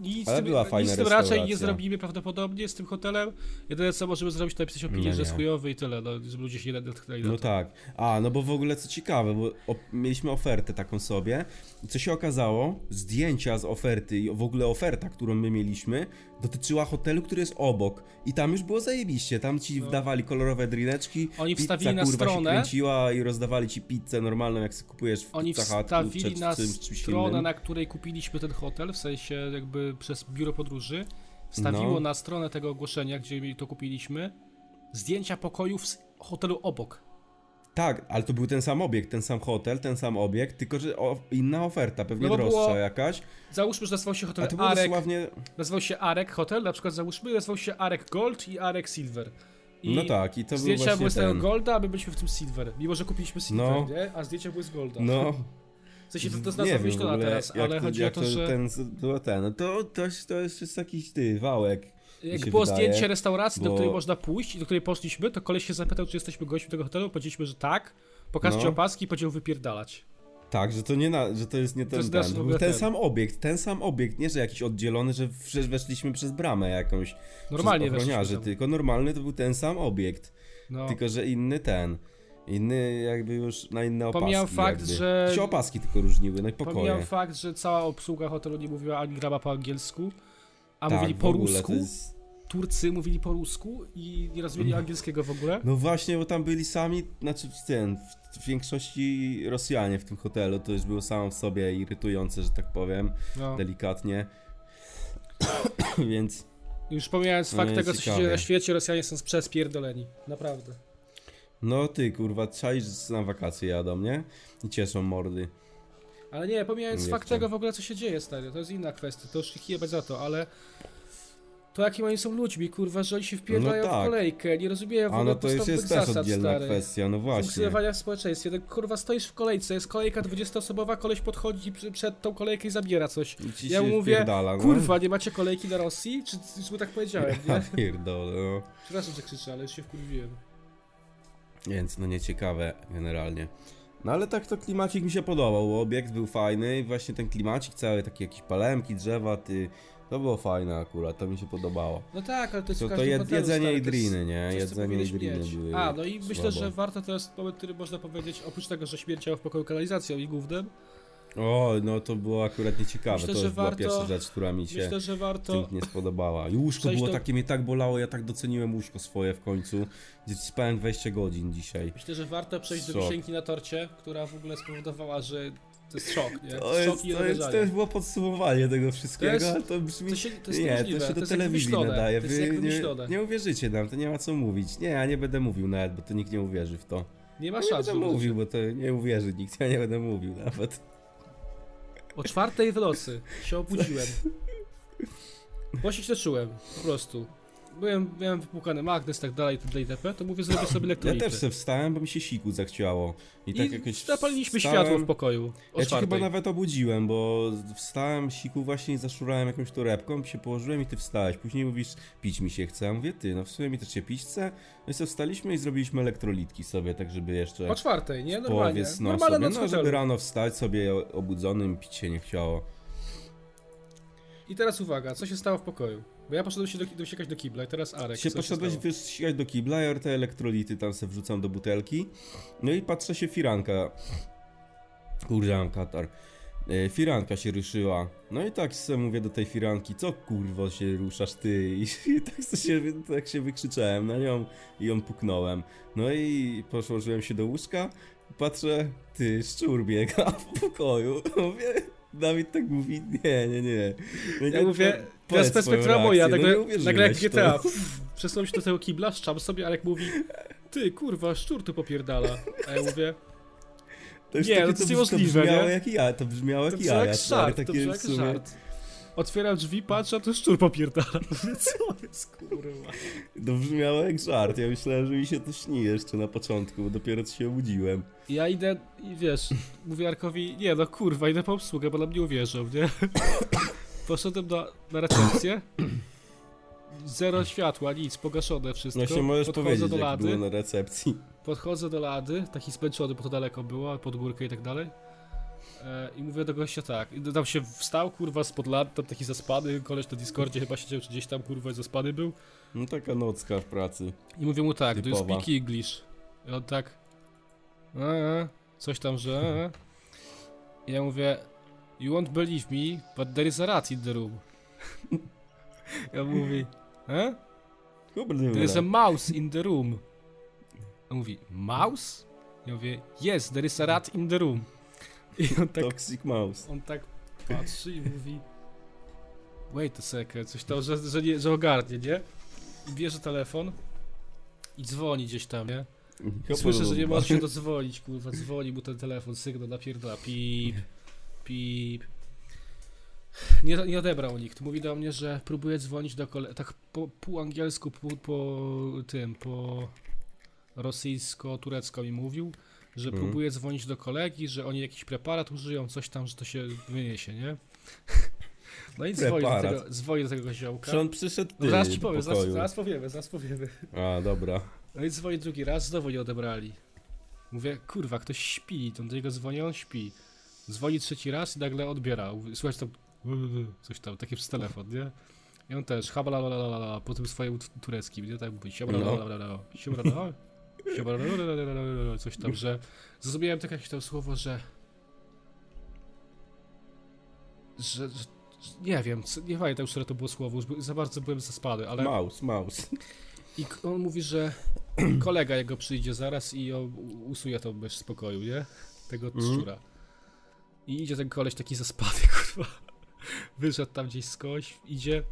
Speaker 1: Nic,
Speaker 2: Ale
Speaker 1: z tym,
Speaker 2: była
Speaker 1: nic z tym raczej nie zrobimy prawdopodobnie z tym hotelem. Jedyne co możemy zrobić to napisać opinię,
Speaker 2: No
Speaker 1: że jest chujowy i tyle, no, żeby ludzie się nie natknęli na
Speaker 2: No tak. A, no bo w ogóle co ciekawe, bo mieliśmy ofertę taką sobie i co się okazało, zdjęcia z oferty i w ogóle oferta, którą my mieliśmy, dotyczyła hotelu, który jest obok i tam już było zajebiście, tam ci
Speaker 1: No.
Speaker 2: wdawali kolorowe drineczki,
Speaker 1: Oni
Speaker 2: pizza,
Speaker 1: wstawili na
Speaker 2: kurwa,
Speaker 1: stronę-
Speaker 2: się kręciła i rozdawali ci pizzę normalną, jak sobie kupujesz w
Speaker 1: Oni wstawili na
Speaker 2: czy czymś, czymś
Speaker 1: stronę,
Speaker 2: innym.
Speaker 1: na której kupiliśmy ten hotel, w sensie jakby przez biuro podróży. Wstawiło
Speaker 2: No.
Speaker 1: na stronę tego ogłoszenia, gdzie to kupiliśmy, zdjęcia pokojów z hotelu obok.
Speaker 2: Tak, ale to był ten sam obiekt, ten sam hotel, ten sam obiekt, tylko że o, inna oferta, pewnie
Speaker 1: No
Speaker 2: droższa
Speaker 1: było-
Speaker 2: jakaś,
Speaker 1: Załóżmy, że nazywał się hotel
Speaker 2: to
Speaker 1: Arek,
Speaker 2: dosłownie...
Speaker 1: nazywał się Arek Hotel, na przykład załóżmy, nazywał się Arek Gold i Arek Silver. I
Speaker 2: No tak, i to był
Speaker 1: zdjęcia
Speaker 2: właśnie
Speaker 1: były z tego. Golda, a my byliśmy w tym Silver. Mimo, że kupiliśmy Silver,
Speaker 2: No.
Speaker 1: nie? A zdjęcia były z Golda.
Speaker 2: No,
Speaker 1: W sensie to, to
Speaker 2: ogóle,
Speaker 1: teraz, ale
Speaker 2: to,
Speaker 1: chodzi o
Speaker 2: jak
Speaker 1: to, że
Speaker 2: Ten, było ten, no to, to, to jest jest jakiś ty, wałek.
Speaker 1: Jak było
Speaker 2: wydaje,
Speaker 1: zdjęcie restauracji, do
Speaker 2: bo-
Speaker 1: której można pójść i do której poszliśmy, to koleś się zapytał, czy jesteśmy gośćmi tego hotelu, powiedzieliśmy, że tak. Pokażcie
Speaker 2: No.
Speaker 1: opaski i powiedział wypierdalać.
Speaker 2: Tak, że to nie na, że to jest nie ten, ten, to był ten
Speaker 1: ten.
Speaker 2: sam obiekt, ten sam obiekt, nie że jakiś oddzielony, że weszliśmy przez bramę jakąś,
Speaker 1: Normalnie weszliśmy
Speaker 2: tylko normalny to był ten sam obiekt,
Speaker 1: No.
Speaker 2: tylko że inny ten. Inny jakby już na inne opaski.
Speaker 1: Pomijam fakt,
Speaker 2: jakby.
Speaker 1: że-
Speaker 2: się opaski tylko różniły, no i pokoje.
Speaker 1: Pomijam fakt, że cała obsługa hotelu nie mówiła ani grama po angielsku, a
Speaker 2: tak,
Speaker 1: mówili po rusku.
Speaker 2: Jest...
Speaker 1: Turcy mówili po rusku i nie rozumieli angielskiego w ogóle.
Speaker 2: No właśnie, bo tam byli sami, znaczy w ten, w większości Rosjanie w tym hotelu, to już było samo w sobie irytujące, że tak powiem,
Speaker 1: No.
Speaker 2: delikatnie. Więc
Speaker 1: Już pomijając
Speaker 2: No
Speaker 1: fakt
Speaker 2: nie,
Speaker 1: tego, co się
Speaker 2: ciekawie.
Speaker 1: dzieje na świecie, Rosjanie są przespierdoleni. Naprawdę.
Speaker 2: no ty kurwa, czaisz, na wakacje jadą, nie? I cieszą mordy.
Speaker 1: Ale nie, pomijając
Speaker 2: Nie
Speaker 1: fakt tego w ogóle, co się dzieje, stary, to jest inna kwestia, to już ich jebać za to, ale to jakim oni są ludźmi, kurwa, że oni się wpierdają
Speaker 2: No tak.
Speaker 1: w kolejkę, nie rozumieją w ogóle
Speaker 2: no to jest, jest też
Speaker 1: zasad,
Speaker 2: oddzielna
Speaker 1: stary.
Speaker 2: kwestia, no właśnie.
Speaker 1: Funkcjonowania w społeczeństwie, to kurwa stoisz w kolejce, jest kolejka 20-osobowa, koleś podchodzi przed tą kolejkę i zabiera coś.
Speaker 2: I
Speaker 1: Ja mówię,
Speaker 2: no.
Speaker 1: Kurwa, nie macie kolejki na Rosji? Czy czy mu tak powiedziałem,
Speaker 2: Ja
Speaker 1: nie?
Speaker 2: pierdolę, no.
Speaker 1: Przepraszam, że krzyczę, ale już się wkurwiłem.
Speaker 2: Więc no nieciekawe generalnie. No ale tak to klimacik mi się podobał, bo obiekt był fajny i właśnie ten klimacik cały, takie jakieś palemki, drzewa, ty... To było fajne akurat, to mi się podobało.
Speaker 1: No tak, ale to jest
Speaker 2: To,
Speaker 1: w
Speaker 2: to
Speaker 1: każdym
Speaker 2: jed,
Speaker 1: hotelu,
Speaker 2: jedzenie
Speaker 1: stary,
Speaker 2: i
Speaker 1: to jest
Speaker 2: driny, nie?
Speaker 1: coś, co
Speaker 2: Jedzenie i
Speaker 1: powinieneś
Speaker 2: driny
Speaker 1: mieć.
Speaker 2: były
Speaker 1: A, no i myślę,
Speaker 2: słabo.
Speaker 1: że warto to jest moment, który można powiedzieć, oprócz tego, że śmierciało w pokoju kanalizacją i gównem,
Speaker 2: O, no to było akurat nieciekawe,
Speaker 1: Myślę,
Speaker 2: to
Speaker 1: że
Speaker 2: już była
Speaker 1: warto-
Speaker 2: pierwsza rzecz, która mi się
Speaker 1: myślę, że warto...
Speaker 2: tym nie spodobała. I łóżko
Speaker 1: przejść
Speaker 2: było
Speaker 1: do-
Speaker 2: takie, mnie tak bolało, ja tak doceniłem łóżko swoje w końcu, gdzie spałem 20 godzin dzisiaj.
Speaker 1: Myślę, że warto przejść do
Speaker 2: Szok.
Speaker 1: wisienki na torcie, która w ogóle spowodowała, że to jest szok, nie?
Speaker 2: To
Speaker 1: szok
Speaker 2: jest,
Speaker 1: i
Speaker 2: to, jest, to jest było podsumowanie tego wszystkiego,
Speaker 1: jest-
Speaker 2: ale to brzmi...
Speaker 1: To, się, to jest
Speaker 2: nie, to się do
Speaker 1: jest jak
Speaker 2: telewizji nadaje.
Speaker 1: To jest
Speaker 2: Wy nie, nie uwierzycie nam, to nie ma co mówić. Nie, ja nie będę mówił nawet, bo to nikt nie uwierzy w to.
Speaker 1: Nie ma
Speaker 2: Ja nie
Speaker 1: szans.
Speaker 2: będę
Speaker 1: w ogóle.
Speaker 2: mówił, bo to nie uwierzy nikt, ja nie będę mówił nawet.
Speaker 1: O czwartej w nocy się obudziłem. Właśnie się czułem, po prostu. Byłem, miałem wypłukany magnes, tak dalej, itd. itp. To mówię, zrobię sobie
Speaker 2: Ja
Speaker 1: elektrolity.
Speaker 2: też sobie wstałem, bo mi się siku zachciało. I,
Speaker 1: I
Speaker 2: tak jakoś
Speaker 1: zapaliliśmy
Speaker 2: wstałem-
Speaker 1: światło w pokoju.
Speaker 2: Ja cię chyba nawet obudziłem, bo wstałem, siku właśnie i zaszurałem jakąś torebką, się położyłem i ty wstałeś. Później mówisz, pić mi się chce. Ja mówię, ty, no w sumie mi też się pić chce. No i sobie wstaliśmy i zrobiliśmy elektrolitki sobie, tak żeby jeszcze
Speaker 1: O czwartej, nie? Normalnie.
Speaker 2: snu
Speaker 1: Normalna
Speaker 2: sobie, no żeby rano wstać sobie obudzonym, pić się nie chciało.
Speaker 1: I teraz uwaga, co się stało w pokoju? Bo ja poszedłem się do, dosiekać do kibla i teraz Arek.
Speaker 2: się poszedłeś wysikać do kibla, ja te elektrolity tam sobie wrzucam do butelki. No i patrzę się firanka. Kurde, mam katar. E, Firanka się ruszyła. No i tak sobie mówię do tej firanki, co kurwo się ruszasz ty? I, tak, się, tak się wykrzyczałem na nią i ją puknąłem. No i położyłem się do łóżka. Patrzę, ty, szczur biega w pokoju. Mówię, Dawid tak mówi, nie, nie, nie. No
Speaker 1: Ja
Speaker 2: nie,
Speaker 1: mówię,
Speaker 2: po-
Speaker 1: teraz perspektywa moja, nagle,
Speaker 2: no
Speaker 1: nagle jak GTA,
Speaker 2: to.
Speaker 1: przesunąłem się do tego kibla, szczam sobie, Alek mówi, ty kurwa, szczur tu popierdala. A ja mówię,
Speaker 2: To już
Speaker 1: Nie,
Speaker 2: takie,
Speaker 1: no to jest niemożliwe,
Speaker 2: brzmiało
Speaker 1: nie?
Speaker 2: jak ja, to brzmiało
Speaker 1: to
Speaker 2: jak
Speaker 1: brzmi
Speaker 2: ja.
Speaker 1: jak żart, to brzmi jak żart. Otwieram drzwi, patrzę, a to szczur popierdala. Co jest kurwa?
Speaker 2: To brzmiało jak żart. Ja myślałem, że mi się to śni jeszcze na początku, bo dopiero się obudziłem.
Speaker 1: Ja idę i wiesz, mówię Arkowi, nie no kurwa, idę po obsługę, bo nam nie uwierzą, nie? Poszedłem na, na recepcję. Zero światła, nic, pogaszone wszystko.
Speaker 2: No się możesz
Speaker 1: Podchodzę
Speaker 2: powiedzieć,
Speaker 1: do
Speaker 2: jak
Speaker 1: lady,
Speaker 2: było na recepcji.
Speaker 1: podchodzę do lady, taki zmęczony, bo to daleko było, pod górkę i tak dalej. E, I mówię do gościa tak, i tam się wstał, kurwa, spod lat, tam taki zaspany, koleś na Discordzie chyba siedział, czy gdzieś tam, kurwa, zaspany był.
Speaker 2: No taka nocka w pracy.
Speaker 1: I mówię mu tak, do you
Speaker 2: Typowa.
Speaker 1: speak English? I on tak, a, a, coś tam, że a, a. I ja mówię, you won't believe me, but there is a rat in the room. Ja mówi, eh? There is a mouse in the room. On mówi, mouse? Ja mówię, yes, there is a rat in the room. I on tak,
Speaker 2: Toxic Mouse.
Speaker 1: on tak patrzy i mówi, wait a second, coś tam, że, że, nie, że ogarnie, nie? I bierze telefon i dzwoni gdzieś tam, nie? I Słyszę, że nie może się dozwolić, kurwa, dzwoni mu ten telefon, sygnał napierdala, pip, pip. Nie, nie odebrał nikt. Mówi do mnie, że próbuje dzwonić do kolegi, tak po, pół angielsku, po tym, po rosyjsko-turecko mi mówił, że
Speaker 2: Mhm.
Speaker 1: próbuje dzwonić do kolegi, że oni jakiś preparat użyją, coś tam, że to się wyniesie, nie? No i dzwoni do, tego, dzwoni do tego ziołka.
Speaker 2: Czy on przyszedł
Speaker 1: No
Speaker 2: ty
Speaker 1: zaraz ci powiem, zaraz, zaraz powiemy, zaraz powiemy.
Speaker 2: A, dobra.
Speaker 1: No i dzwoni drugi raz, znowu nie odebrali. Mówię, kurwa, ktoś śpi, to do niego dzwoni, on śpi. Dzwoni trzeci raz i nagle odbiera. Słuchaj, tam coś tam, takie przez telefon, nie? I on też, habalalalala, po tym swoim tu- tureckim, nie? Tak mówi, siabalalalala, siabalalalala, siabalalalala, coś tam, że zrozumiałem takie jakieś tam słowo, że że, że, nie wiem, nie pamiętam już, które to było słowo, już za bardzo byłem zaspany, ale...
Speaker 2: Mouse, mouse.
Speaker 1: I on mówi, że kolega jego przyjdzie zaraz i usuje to bez spokoju, nie? Tego
Speaker 2: Mhm.
Speaker 1: szczura. I idzie ten koleś taki zaspany, kurwa. Wyszedł tam gdzieś skądś, idzie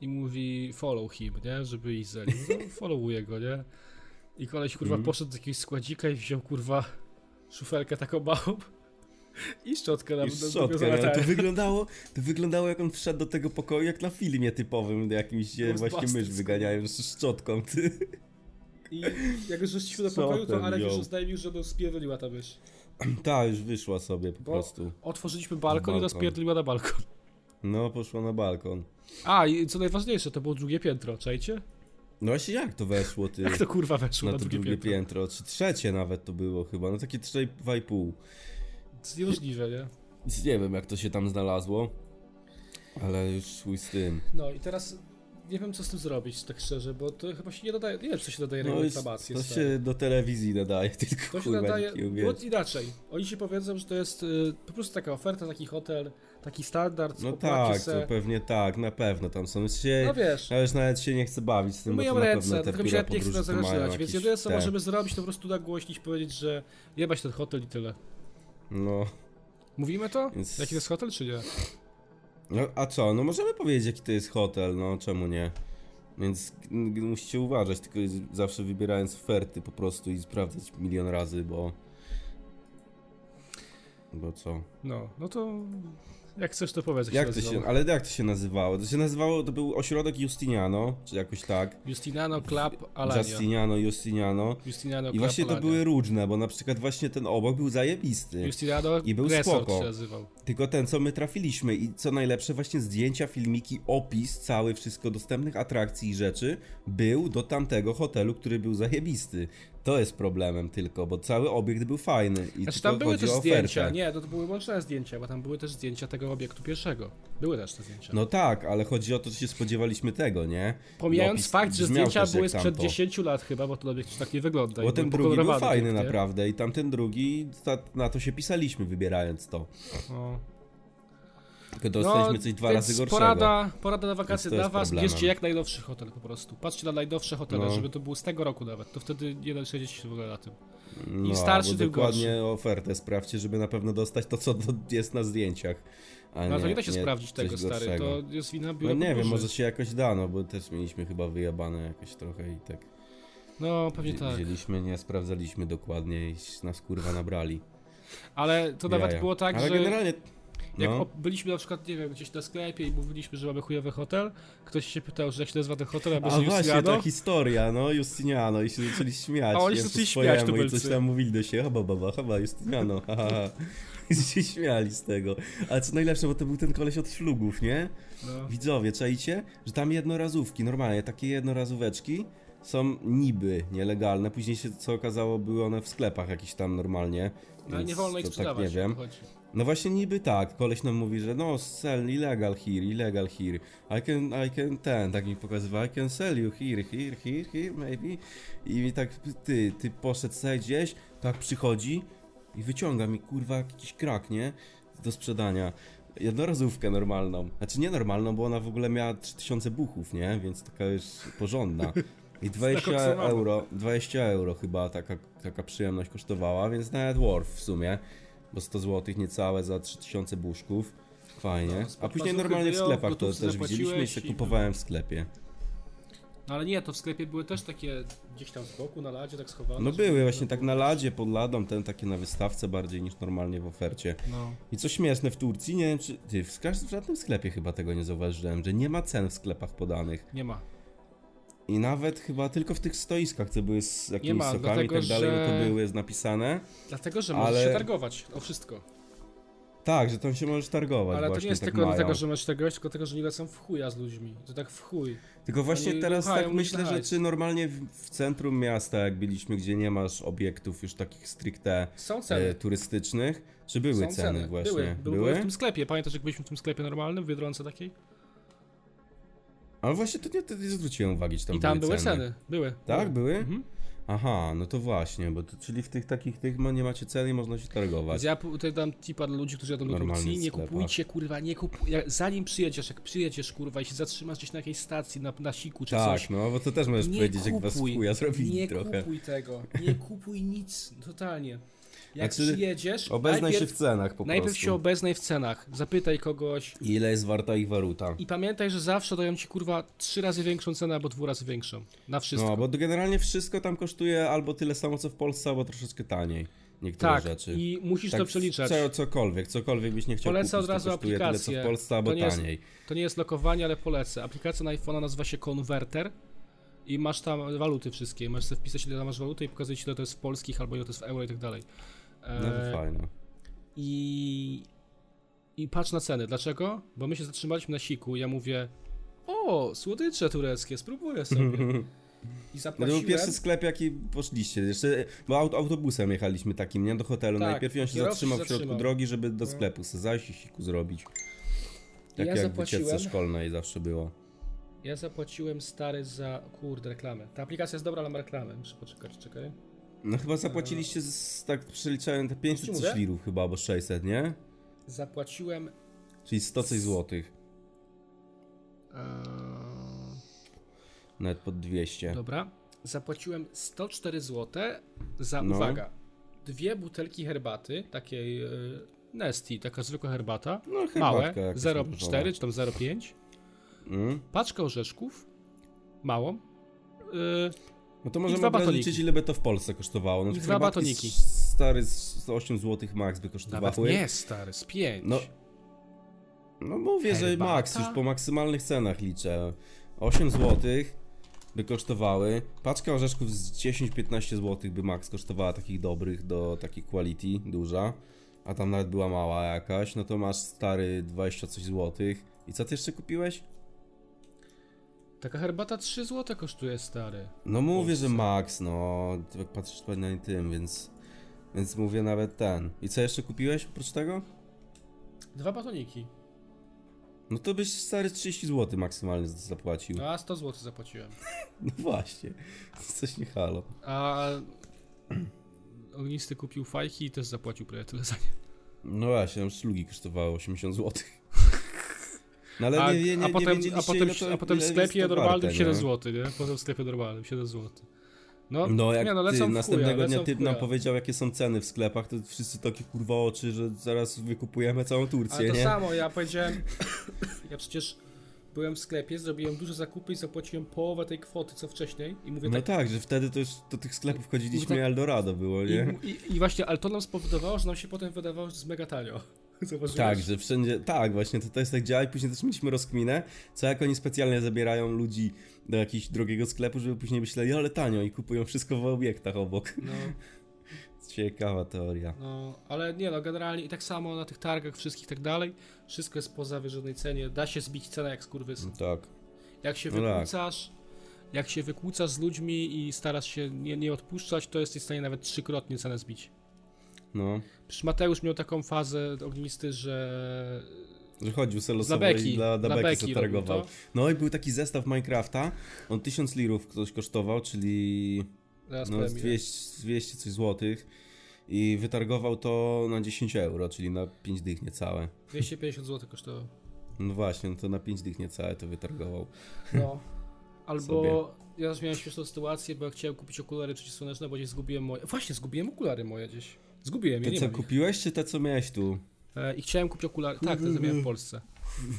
Speaker 1: i mówi follow him, nie? Żeby iść za nim. No, followuje go, nie? I koleś, kurwa,
Speaker 2: Mhm.
Speaker 1: poszedł do jakiegoś składzika i wziął, kurwa, szufelkę taką małą i szczotkę na
Speaker 2: szczotkę, no, to wyglądało, to wyglądało jak on wszedł do tego pokoju jak na filmie typowym, jakimś, gdzie właśnie mysz wyganiają z szczotką, ty.
Speaker 1: I jak już żeśmy do pokoju, to Alek już oznajmił, że no spierdoliła ta mysz.
Speaker 2: Ta, już wyszła sobie po
Speaker 1: Bo-
Speaker 2: prostu.
Speaker 1: Otworzyliśmy balkon i
Speaker 2: Balkon.
Speaker 1: rozpierdoliła na balkon.
Speaker 2: No, poszła na balkon.
Speaker 1: A, i co najważniejsze, to było drugie piętro, czajcie?
Speaker 2: No właśnie jak to weszło, ty?
Speaker 1: Jak to kurwa weszło
Speaker 2: na to
Speaker 1: drugie,
Speaker 2: drugie
Speaker 1: piętro?
Speaker 2: piętro. Czy trzecie nawet to było chyba, no takie 3,5.
Speaker 1: To jest niemożliwe, nie?
Speaker 2: Nie wiem jak to się tam znalazło, ale już chuj z tym.
Speaker 1: No i teraz nie wiem co z tym zrobić, tak szczerze, bo to chyba się nie nadaje, nie wiem czy się nadaje
Speaker 2: No
Speaker 1: reklamację.
Speaker 2: to
Speaker 1: stary.
Speaker 2: się do telewizji nadaje, tylko
Speaker 1: To się nadaje, bo inaczej, oni ci powiedzą, że to jest y, po prostu taka oferta, taki hotel, taki standard,
Speaker 2: No tak,
Speaker 1: se.
Speaker 2: to pewnie tak, na pewno tam są się...
Speaker 1: No wiesz,
Speaker 2: Ja już nawet się nie chcę bawić z tym, bo to na
Speaker 1: ręce,
Speaker 2: pewno te biura
Speaker 1: nawet nie
Speaker 2: podróży to
Speaker 1: więc jedyne co
Speaker 2: te-
Speaker 1: możemy zrobić to po prostu nagłośnić, powiedzieć, że jebać ten hotel i tyle.
Speaker 2: No,
Speaker 1: Mówimy to?
Speaker 2: Więc-
Speaker 1: Jaki to jest hotel, czy nie?
Speaker 2: no, a co, no możemy powiedzieć jaki to jest hotel, no czemu nie? Więc musicie uważać, tylko zawsze wybierając oferty po prostu i sprawdzać milion razy, bo... Bo co?
Speaker 1: No, no to jak chcesz to powiedz, jak,
Speaker 2: Jak
Speaker 1: się
Speaker 2: się, ale jak to się nazywało? To się nazywało, to był ośrodek Justiniano, czy jakoś tak.
Speaker 1: Justiniano Club Alania.
Speaker 2: Justiniano, Justiniano.
Speaker 1: Justiniano
Speaker 2: I
Speaker 1: Club
Speaker 2: właśnie to były różne, bo na przykład właśnie ten obok był zajebisty.
Speaker 1: Justiniano
Speaker 2: I był
Speaker 1: Resort
Speaker 2: spoko.
Speaker 1: się nazywał.
Speaker 2: Tylko ten, co my trafiliśmy i co najlepsze, właśnie zdjęcia, filmiki, opis, cały, wszystko dostępnych atrakcji i rzeczy był do tamtego hotelu, który był zajebisty. To jest problemem tylko, bo cały obiekt był fajny i
Speaker 1: Znaczy tam były też
Speaker 2: o
Speaker 1: zdjęcia, nie, to, to były łączne zdjęcia, bo tam były też zdjęcia tego obiektu pierwszego. Były też te zdjęcia.
Speaker 2: No tak, ale chodzi o to, że się spodziewaliśmy tego, nie?
Speaker 1: Pomijając
Speaker 2: opis
Speaker 1: fakt, że zdjęcia były sprzed
Speaker 2: tamto.
Speaker 1: 10 lat chyba, bo ten obiekt już tak nie wygląda.
Speaker 2: Bo ten drugi był fajny
Speaker 1: pięknie.
Speaker 2: naprawdę i tamten drugi, ta, na to się pisaliśmy wybierając to.
Speaker 1: No.
Speaker 2: Tylko dostaliśmy coś dwa razy gorszego.
Speaker 1: Porada, porada na wakacje dla was,
Speaker 2: problemem.
Speaker 1: bierzcie jak najnowszy hotel po prostu. Patrzcie na najnowsze hotele,
Speaker 2: No.
Speaker 1: żeby to było z tego roku nawet. To wtedy nie siedzieć się w ogóle na tym.
Speaker 2: No,
Speaker 1: starszy, tym
Speaker 2: dokładnie
Speaker 1: gorszy.
Speaker 2: ofertę sprawdźcie, żeby na pewno dostać to, co jest na zdjęciach. A
Speaker 1: No to nie da się
Speaker 2: nie
Speaker 1: sprawdzić tego, stary.
Speaker 2: gorszego.
Speaker 1: To jest wina
Speaker 2: No
Speaker 1: biura
Speaker 2: nie wiem, może się jakoś da, no bo też mieliśmy chyba wyjebane jakoś trochę i tak.
Speaker 1: No, pewnie
Speaker 2: wzi-
Speaker 1: tak.
Speaker 2: Wzięliśmy, nie sprawdzaliśmy dokładnie i nas kurwa nabrali.
Speaker 1: Ale to nawet
Speaker 2: Jaja.
Speaker 1: było tak,
Speaker 2: Ale
Speaker 1: że
Speaker 2: generalnie.
Speaker 1: Jak
Speaker 2: No,
Speaker 1: byliśmy na przykład, nie wiem, gdzieś na sklepie i mówiliśmy, że mamy chujowy hotel, ktoś się pytał, że jak się nazywa ten hotel, a
Speaker 2: a właśnie ta historia, no Justiniano i się zaczęli śmiać.
Speaker 1: A oni się zaczęli śmiać,
Speaker 2: swojemu I coś tam mówili do siebie, chyba baba, chyba Justiniano, ha, ha, ha. I się śmiali z tego. Ale co najlepsze, bo to był ten koleś od szlugów, nie?
Speaker 1: no,
Speaker 2: Widzowie, czajcie, że tam jednorazówki, normalnie, takie jednorazóweczki są niby nielegalne, później się, co okazało, były one w sklepach jakiś tam normalnie.
Speaker 1: no nie wolno ich sprzedawać.
Speaker 2: Tak nie wiem.
Speaker 1: chodzi.
Speaker 2: No właśnie niby tak, koleś nam mówi, że no sell illegal here, illegal here. I can, I can ten, tak mi pokazywał, I can sell you here, here, here, here, maybe. I mi tak, ty, ty poszedł sobie gdzieś, tak przychodzi i wyciąga mi kurwa jakiś krak, nie? Do sprzedania. Jednorazówkę normalną. Znaczy nie normalną, bo ona w ogóle miała 3000 buchów, nie? Więc taka już porządna. I 20
Speaker 1: Zakoksowana.
Speaker 2: euro, 20 euro chyba taka, taka przyjemność kosztowała, więc nawet worth w sumie. Bo 100 zł niecałe za 3000 buszków. Fajnie.
Speaker 1: No,
Speaker 2: A później normalnie w sklepach to też widzieliśmy się
Speaker 1: i-
Speaker 2: kupowałem w sklepie.
Speaker 1: No ale nie, to w sklepie były też takie gdzieś tam z boku, na ladzie, tak schowane.
Speaker 2: No były
Speaker 1: nie
Speaker 2: właśnie tak na ladzie, pod ladą, ten takie na wystawce bardziej niż normalnie w ofercie.
Speaker 1: No.
Speaker 2: I co śmieszne w Turcji, nie wiem czy... Ty, w, w żadnym sklepie chyba tego nie zauważyłem, że nie ma cen w sklepach podanych.
Speaker 1: Nie ma.
Speaker 2: I nawet chyba tylko w tych stoiskach, co były z jakimiś
Speaker 1: ma,
Speaker 2: sokami
Speaker 1: dlatego,
Speaker 2: i tak dalej, no
Speaker 1: że-
Speaker 2: to były napisane.
Speaker 1: Dlatego, że możesz
Speaker 2: Ale-
Speaker 1: się targować o wszystko.
Speaker 2: Tak, że tam się możesz targować
Speaker 1: Ale to
Speaker 2: właśnie,
Speaker 1: nie jest
Speaker 2: tak
Speaker 1: tylko
Speaker 2: mają.
Speaker 1: dlatego, że możesz targować, tylko dlatego, że nie lecą w chuja z ludźmi. To tak w chuj.
Speaker 2: Tylko właśnie
Speaker 1: Oni
Speaker 2: teraz tak myślę, że czy normalnie w, w centrum miasta, jak byliśmy, gdzie nie masz obiektów już takich stricte
Speaker 1: ceny.
Speaker 2: e, turystycznych, czy były
Speaker 1: Są
Speaker 2: ceny, właśnie?
Speaker 1: Były. Były, były w tym sklepie. Pamiętasz, jak byliśmy w tym sklepie normalnym, w Biedronce takiej?
Speaker 2: Ale właśnie to nie, to nie zwróciłem uwagi, czy tam
Speaker 1: I tam
Speaker 2: były
Speaker 1: były ceny. Były.
Speaker 2: Tak, były?
Speaker 1: Mhm.
Speaker 2: Aha, no to właśnie, bo to, czyli w tych takich tych ma- nie macie ceny i można się targować.
Speaker 1: Więc ja tutaj dam tipa dla ludzi, którzy jadą do Turcji,
Speaker 2: w
Speaker 1: nie kupujcie, kurwa, nie kupuj... jak- Zanim przyjedziesz, jak przyjedziesz, kurwa, i się zatrzymasz gdzieś na jakiejś stacji, na, na siku czy
Speaker 2: Tak,
Speaker 1: coś,
Speaker 2: no bo to też możesz
Speaker 1: nie
Speaker 2: powiedzieć, jak was
Speaker 1: kupuj,
Speaker 2: chuja zrobili
Speaker 1: nie
Speaker 2: trochę.
Speaker 1: kupuj tego, nie kupuj nic, totalnie. Jak
Speaker 2: Znaczy,
Speaker 1: przyjedziesz,
Speaker 2: Obeznaj się
Speaker 1: najpierw,
Speaker 2: w cenach po
Speaker 1: najpierw
Speaker 2: prostu.
Speaker 1: się obeznaj w cenach, zapytaj kogoś
Speaker 2: Ile jest warta ich waluta?
Speaker 1: i pamiętaj, że zawsze dają ci, kurwa, trzy razy większą cenę albo dwu razy większą, na wszystko.
Speaker 2: No, bo generalnie wszystko tam kosztuje albo tyle samo co w Polsce, albo troszeczkę taniej. Niektóre
Speaker 1: tak,
Speaker 2: rzeczy.
Speaker 1: i musisz
Speaker 2: tak,
Speaker 1: to przeliczać.
Speaker 2: Co, cokolwiek, cokolwiek byś nie chciał
Speaker 1: Polecę
Speaker 2: kupić,
Speaker 1: od razu
Speaker 2: kosztuje tyle co
Speaker 1: aplikację.
Speaker 2: w Polsce, albo
Speaker 1: To nie jest-
Speaker 2: taniej.
Speaker 1: To nie jest lokowanie, ale polecę. Aplikacja na iPhone'a nazywa się Converter i masz tam waluty wszystkie. Możesz sobie wpisać, ile masz waluty i pokazać, ile to jest w polskich, albo ile to jest w euro i tak dalej. E,
Speaker 2: No to fajne.
Speaker 1: I, I patrz na ceny. Dlaczego? Bo my się zatrzymaliśmy na siku. Ja mówię, o, słodycze tureckie, spróbuję sobie. I
Speaker 2: No to
Speaker 1: zapłaciłem.
Speaker 2: był pierwszy sklep, jaki poszliście. Jeszcze, bo aut, autobusem jechaliśmy takim, nie? Do hotelu.
Speaker 1: Tak,
Speaker 2: Najpierw on się zatrzymał w środku drogi, żeby do
Speaker 1: No.
Speaker 2: sklepu sobie zajść i siku zrobić. Tak
Speaker 1: Ja
Speaker 2: jak w
Speaker 1: zapłaciłem.
Speaker 2: wycieczce szkolnej zawsze było.
Speaker 1: Ja zapłaciłem stary za, kurde, reklamę. Ta aplikacja jest dobra, ale ma reklamę. Muszę poczekać, czekaj.
Speaker 2: No chyba zapłaciliście, z, tak przeliczałem, te 500
Speaker 1: Ci
Speaker 2: coś lirów chyba, albo 600, nie?
Speaker 1: Zapłaciłem
Speaker 2: Czyli 100 coś złotych.
Speaker 1: Eee,
Speaker 2: Nawet pod 200.
Speaker 1: dobra. Zapłaciłem 104 zł za,
Speaker 2: No.
Speaker 1: uwaga, dwie butelki herbaty, takiej e, Nesti, taka zwykła herbata,
Speaker 2: No
Speaker 1: małe,
Speaker 2: jakaś
Speaker 1: 0,4 czy tam 0,5,
Speaker 2: Mm.
Speaker 1: paczkę orzeszków, małą, e,
Speaker 2: No to możemy
Speaker 1: dwa
Speaker 2: od razu
Speaker 1: batoniki.
Speaker 2: liczyć, ile by to w Polsce kosztowało. No
Speaker 1: I dwa batoniki.
Speaker 2: Stary, z 8 zł max by
Speaker 1: nawet
Speaker 2: kosztowały.
Speaker 1: nie stary, z 5.
Speaker 2: No, No mówię, że
Speaker 1: Herbata?
Speaker 2: max, już po maksymalnych cenach liczę. 8 zł by kosztowały. Paczka orzeszków z 10-15 zł by max kosztowała takich dobrych, do takich quality, duża. A tam nawet była mała jakaś, no to masz stary 20 coś złotych. I co ty jeszcze kupiłeś?
Speaker 1: Taka herbata 3 zł kosztuje stary.
Speaker 2: No mówię, że max, no. Tak patrzysz na tym, więc... Więc mówię nawet ten. I co jeszcze kupiłeś oprócz tego?
Speaker 1: Dwa batoniki.
Speaker 2: No to byś stary 30 zł maksymalnie za- zapłacił.
Speaker 1: A 100 zł zapłaciłem.
Speaker 2: No właśnie. Coś nie halo.
Speaker 1: A ognisty kupił fajki i też zapłacił prawie tyle za nie.
Speaker 2: No właśnie, tam szlugi kosztowały 80 zł. No ale
Speaker 1: A,
Speaker 2: nie, nie, nie,
Speaker 1: a, potem,
Speaker 2: nie
Speaker 1: a, potem,
Speaker 2: ile to,
Speaker 1: a potem w
Speaker 2: ile
Speaker 1: sklepie normalnym
Speaker 2: warte,
Speaker 1: 7
Speaker 2: nie?
Speaker 1: zł, nie? Potem w sklepie normalnym 7 zł. No,
Speaker 2: No jak
Speaker 1: nie, no,
Speaker 2: ty, następnego
Speaker 1: chuja,
Speaker 2: dnia typ nam powiedział jakie są ceny w sklepach, to wszyscy takie kurwa oczy, że zaraz wykupujemy całą Turcję,
Speaker 1: Ale to
Speaker 2: nie?
Speaker 1: samo, ja powiedziałem, ja przecież byłem w sklepie, zrobiłem duże zakupy i zapłaciłem połowę tej kwoty co wcześniej i mówię
Speaker 2: No
Speaker 1: tak,
Speaker 2: tak, że wtedy to już do tych sklepów chodziliśmy
Speaker 1: tak-
Speaker 2: Eldorado było,
Speaker 1: i,
Speaker 2: nie?
Speaker 1: i, i właśnie, ale to nam spowodowało, że nam się potem wydawało, że to jest mega tanio. Zauważyłeś?
Speaker 2: Tak, że wszędzie, tak, właśnie to, to jest tak działa i później też mieliśmy rozkminę, co jak oni specjalnie zabierają ludzi do jakiegoś drogiego sklepu, żeby później myśleli, ale tanio i kupują wszystko w obiektach obok.
Speaker 1: No,
Speaker 2: Ciekawa teoria.
Speaker 1: no, ale nie no, generalnie i tak samo na tych targach wszystkich i tak dalej, wszystko jest po zawyżonej cenie, da się zbić cenę jak skurwysyn.
Speaker 2: Tak.
Speaker 1: Jak się
Speaker 2: No tak.
Speaker 1: wykłócasz, jak się wykłócasz z ludźmi i starasz się nie, nie odpuszczać, to jesteś w stanie nawet trzykrotnie cenę zbić.
Speaker 2: No.
Speaker 1: Przecież Mateusz miał taką fazę ognisty, że
Speaker 2: Że chodził se losowo i dla, dla,
Speaker 1: dla
Speaker 2: beki zatargował. No i był taki zestaw Minecrafta, on 1000 lirów ktoś kosztował, czyli
Speaker 1: Zaraz
Speaker 2: no,
Speaker 1: powiem,
Speaker 2: z
Speaker 1: ile.
Speaker 2: 200, 200 coś złotych i wytargował to na 10 euro, czyli na 5 dych niecałe.
Speaker 1: 250 zł kosztowało.
Speaker 2: No właśnie, no to na 5 dych niecałe to wytargował.
Speaker 1: No. Albo ja też miałem śmieszną sytuację, bo ja chciałem kupić okulary przeciwsłoneczne, bo gdzieś zgubiłem moje. Właśnie, zgubiłem okulary moje gdzieś. Zgubiłem je,
Speaker 2: Te co
Speaker 1: ich.
Speaker 2: kupiłeś, czy te co miałeś tu?
Speaker 1: E, I chciałem kupić okulary. Tak, to miałem w Polsce.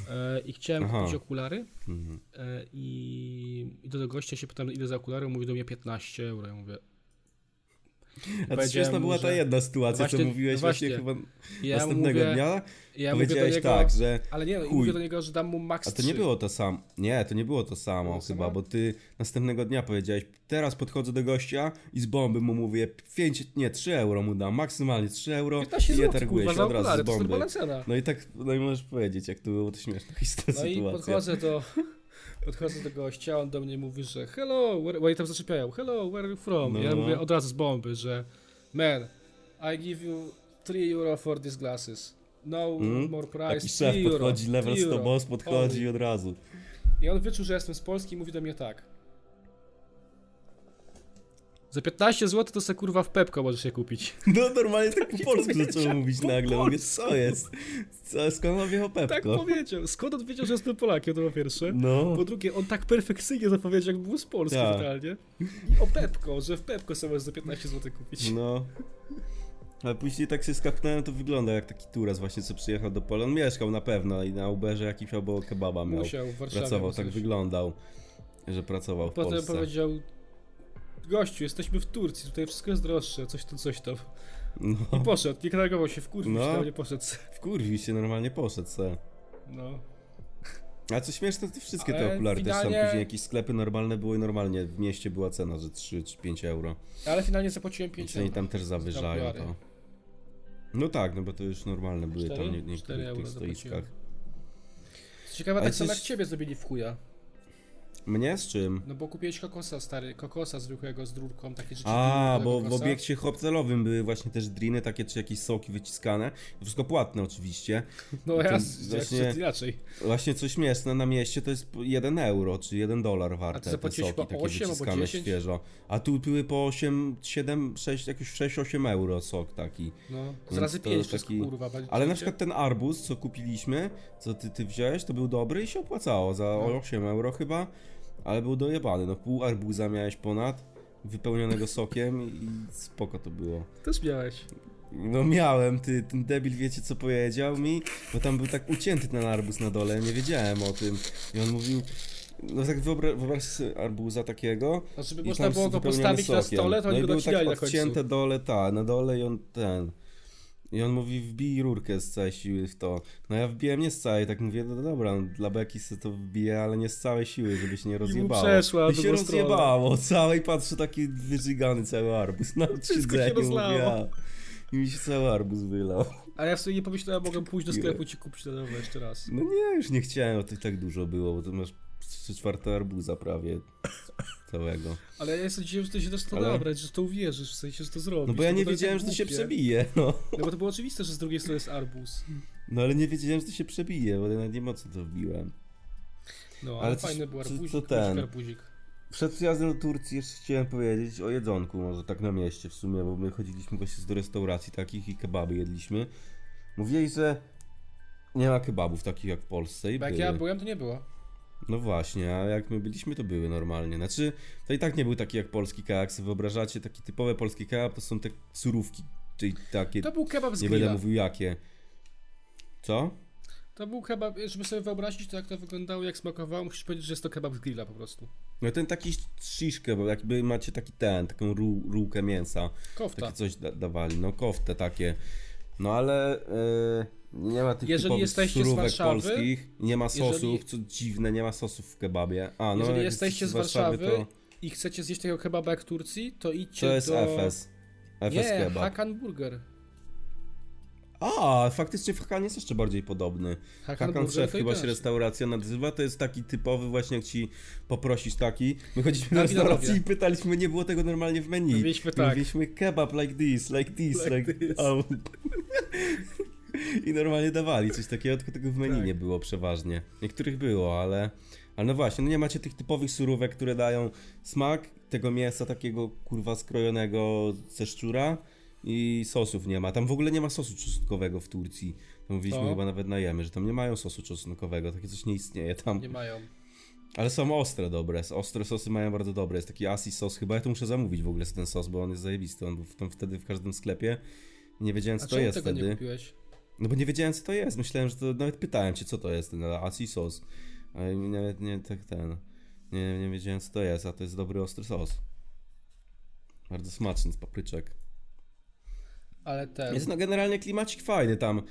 Speaker 1: E, I chciałem
Speaker 2: Aha.
Speaker 1: kupić okulary.
Speaker 2: Mhm.
Speaker 1: E, I, I do tego gościa się pytam, ile za okulary. On mówi do mnie 15 euro. Ja mówię.
Speaker 2: A to śmieszna była ta jedna sytuacja,
Speaker 1: Właśnie-
Speaker 2: co mówiłeś właśnie,
Speaker 1: właśnie.
Speaker 2: chyba
Speaker 1: Ja
Speaker 2: następnego
Speaker 1: mówię,
Speaker 2: dnia.
Speaker 1: Ja
Speaker 2: powiedziałeś
Speaker 1: niego,
Speaker 2: tak, że
Speaker 1: Ale nie, i
Speaker 2: chuj.
Speaker 1: mówię do niego, że dam mu max
Speaker 2: A to nie
Speaker 1: 3.
Speaker 2: było to samo. Nie, to nie było to samo
Speaker 1: Było
Speaker 2: chyba,
Speaker 1: samo?
Speaker 2: bo ty następnego dnia powiedziałeś, teraz podchodzę do gościa i z bomby mu mówię 5, nie, 3 euro mu dam, maksymalnie 3 euro
Speaker 1: 15
Speaker 2: i je
Speaker 1: zł,
Speaker 2: targuję się od razu z bomby. No i tak, no i możesz powiedzieć, jak to było to śmieszna historia
Speaker 1: No i
Speaker 2: sytuacja.
Speaker 1: podchodzę do, podchodzę do gościa, on do mnie mówi, że hello, where, oni tam zaczepiają, hello, where are you from?
Speaker 2: No,
Speaker 1: ja mówię od razu z bomby, że man, I give you 3 euro for these glasses. No
Speaker 2: Mm?
Speaker 1: more price,
Speaker 2: Taki
Speaker 1: 3
Speaker 2: szef
Speaker 1: euro,
Speaker 2: podchodzi, level
Speaker 1: 3
Speaker 2: 100
Speaker 1: euro.
Speaker 2: boss podchodzi
Speaker 1: Only.
Speaker 2: od razu.
Speaker 1: I on wyczuł, że jestem z Polski i mówi do mnie tak. Za 15 zł to se kurwa w Pepko możesz się kupić.
Speaker 2: No normalnie tak po polsku zaczął mówić
Speaker 1: po
Speaker 2: nagle, mówię, co jest? Co, skąd on wjechał
Speaker 1: Tak
Speaker 2: Pepko?
Speaker 1: powiedział. Skąd on wiedział, że jestem Polakiem, to po pierwsze.
Speaker 2: No,
Speaker 1: Po drugie, on tak perfekcyjnie zapowiedział, jak był z Polski
Speaker 2: Tak.
Speaker 1: totalnie. I o Pepko, że w Pepko sobie możesz za 15 zł kupić.
Speaker 2: no. Ale później tak się skapnąłem, to wygląda jak taki turas właśnie, co przyjechał do Pola. On mieszkał na pewno i na Uberze jakiś albo kebaba miał.
Speaker 1: Musiał w Warszawie.
Speaker 2: Pracował, tak wyglądał, że pracował w
Speaker 1: Potem
Speaker 2: Polsce.
Speaker 1: powiedział, gościu, jesteśmy w Turcji, tutaj wszystko jest droższe, coś tu, coś tam. I
Speaker 2: No,
Speaker 1: poszedł, nie reagował się, wkurwił
Speaker 2: No.
Speaker 1: się, tam nie poszedł.
Speaker 2: wkurwił się, normalnie poszedł se.
Speaker 1: No.
Speaker 2: A co śmieszne, to wszystkie te
Speaker 1: Ale
Speaker 2: okulary też
Speaker 1: finalnie-
Speaker 2: tam później jakieś sklepy normalne były i normalnie w mieście była cena, że 3 czy 5 euro.
Speaker 1: Ale finalnie zapłaciłem 5
Speaker 2: Więc oni
Speaker 1: euro.
Speaker 2: tam też zawyżają
Speaker 1: okulary.
Speaker 2: to. No tak, no bo to już normalne były tam nie, niektórych tych stoiskach.
Speaker 1: zapłaciłem. Co ciekawe, tak samo jak ciebie zrobili w chuja.
Speaker 2: Mnie z czym?
Speaker 1: No bo kupiłeś kokosa, stary, kokosa zwykłego z rurką, takie rzeczy.
Speaker 2: A, bo w
Speaker 1: kokosa.
Speaker 2: obiekcie hopcelowym były właśnie też driny takie, czy jakieś soki wyciskane. Wszystko płatne oczywiście.
Speaker 1: No jasne,
Speaker 2: właśnie-
Speaker 1: inaczej.
Speaker 2: Właśnie co śmieszne, na mieście to jest po 1 euro, czy 1 dolar warte te soki
Speaker 1: po
Speaker 2: takie
Speaker 1: 8 albo
Speaker 2: wyciskane
Speaker 1: 10?
Speaker 2: świeżo. A tu były po 8, 7, 6, jakoś 6-8 euro sok taki.
Speaker 1: No, z razy
Speaker 2: to
Speaker 1: 5 to jest
Speaker 2: taki-
Speaker 1: kurwa.
Speaker 2: Ale na przykład ten arbuz, co kupiliśmy, co ty, ty wziąłeś, to był dobry i się opłacało za
Speaker 1: No.
Speaker 2: 8 euro chyba, ale był dojebany. No pół arbuza miałeś ponad, wypełnionego sokiem i spoko to było.
Speaker 1: Też miałeś.
Speaker 2: No miałem, ty, ten debil wiecie co powiedział mi? Bo tam był tak ucięty ten arbuz na dole, nie wiedziałem o tym. I on mówił, no tak wyobra- wyobraź sobie arbuza takiego
Speaker 1: No, żeby można było go postawić na
Speaker 2: sokiem.
Speaker 1: stole, to
Speaker 2: no
Speaker 1: oni
Speaker 2: i
Speaker 1: go
Speaker 2: był tak
Speaker 1: na
Speaker 2: odcięte dole, ta, na dole i on ten... I on mówi, wbij rurkę z całej siły w to. No ja wbiłem nie z całej, tak mówię, no dobra, no, dla beki sobie to wbiję, ale nie z całej siły, żeby się nie rozjebało.
Speaker 1: przeszła
Speaker 2: I się rozjebało, całej patrzę taki wyżygany cały arbuz na
Speaker 1: Wszystko się
Speaker 2: mówię,
Speaker 1: rozlało.
Speaker 2: ja. I mi się cały arbuz wylał.
Speaker 1: A ja w sobie nie pomyślałem, mogę pójść do sklepu i ci kupić na nowo jeszcze raz.
Speaker 2: No nie, już nie chciałem, to i tak dużo było, bo to masz trzy czwarte arbuza prawie całego.
Speaker 1: Ale ja sądziłem, że to się też to
Speaker 2: Ale-
Speaker 1: nabrać, że to uwierzysz, w sensie, że to zrobisz.
Speaker 2: No bo ja nie wiedziałem, że to się przebije, no.
Speaker 1: No bo to było oczywiste, że z drugiej strony jest arbuz.
Speaker 2: No ale nie wiedziałem, że to się przebije, bo ja nawet nie mocno to wbiłem.
Speaker 1: No, ale,
Speaker 2: Ale coś-
Speaker 1: fajny był arbuzik,
Speaker 2: co ten?
Speaker 1: arbuzik.
Speaker 2: Przed przyjazdem do Turcji jeszcze chciałem powiedzieć o jedzonku, może tak na mieście w sumie, bo my chodziliśmy właśnie do restauracji takich i kebaby jedliśmy. Mówili, że nie ma kebabów takich jak w Polsce i
Speaker 1: jak
Speaker 2: były.
Speaker 1: ja byłem, to nie było.
Speaker 2: No właśnie, a jak my byliśmy, to były normalnie. Znaczy, to i tak nie był taki jak polski kebab. Jak wyobrażacie, taki typowy polski kebab to są te surówki, czyli takie...
Speaker 1: To był kebab z
Speaker 2: nie
Speaker 1: grilla.
Speaker 2: będę mówił jakie. Co?
Speaker 1: To był kebab, żeby sobie wyobrazić to jak to wyglądało, jak smakowało, musisz powiedzieć, że jest to kebab z grilla po prostu.
Speaker 2: No ten taki shish kebab, jakby macie taki ten, taką ró rółkę mięsa.
Speaker 1: Kofta.
Speaker 2: Takie coś da dawali, no koftę takie. No ale e, nie ma tych
Speaker 1: Jeżeli jesteście z Warszawy,
Speaker 2: polskich, nie ma sosów,
Speaker 1: jeżeli-
Speaker 2: co dziwne, nie ma sosów w kebabie. A, no
Speaker 1: Jeżeli jesteście z Warszawy i chcecie zjeść tego kebaba jak w Turcji, to idźcie
Speaker 2: to jest
Speaker 1: do...
Speaker 2: FS. FS
Speaker 1: Nie,
Speaker 2: kebab.
Speaker 1: Hakan Burger.
Speaker 2: A, faktycznie w Hakan jest jeszcze bardziej podobny.
Speaker 1: Hakan,
Speaker 2: Hakan Szef chyba się restauracja nazywa, to jest taki typowy właśnie jak ci poprosisz taki. My chodziliśmy
Speaker 1: Na
Speaker 2: do restauracji i pytaliśmy, nie było tego normalnie w menu.
Speaker 1: Mieliśmy
Speaker 2: I
Speaker 1: tak.
Speaker 2: Mówiliśmy kebab like this, like this,
Speaker 1: Like
Speaker 2: like,
Speaker 1: this.
Speaker 2: Oh. I normalnie dawali coś takiego, tylko tego w menu
Speaker 1: Tak.
Speaker 2: nie było przeważnie. Niektórych było, ale... Ale no właśnie, no nie macie tych typowych surówek, które dają smak tego mięsa takiego kurwa skrojonego ze szczura i sosów nie ma. Tam w ogóle nie ma sosu czosnkowego w Turcji. To mówiliśmy
Speaker 1: To?
Speaker 2: chyba nawet na jemy, że tam nie mają sosu czosnkowego, takie coś nie istnieje tam.
Speaker 1: Nie mają.
Speaker 2: Ale są ostre dobre, ostre sosy mają bardzo dobre. Jest taki Asi sos, chyba ja to muszę zamówić w ogóle ten sos, bo on jest zajebisty. On był tam wtedy w każdym sklepie. Nie wiedziałem co
Speaker 1: A
Speaker 2: to jest
Speaker 1: tego nie
Speaker 2: wtedy.
Speaker 1: kupiłeś?
Speaker 2: No bo nie wiedziałem co to jest. Myślałem, że to nawet pytałem cię co to jest ten Asi sos. Ale nawet nie tak ten. Nie, nie wiedziałem co to jest, a to jest dobry ostry sos. Bardzo smaczny z papryczek.
Speaker 1: Ale ten...
Speaker 2: Jest no generalnie klimacik fajny tam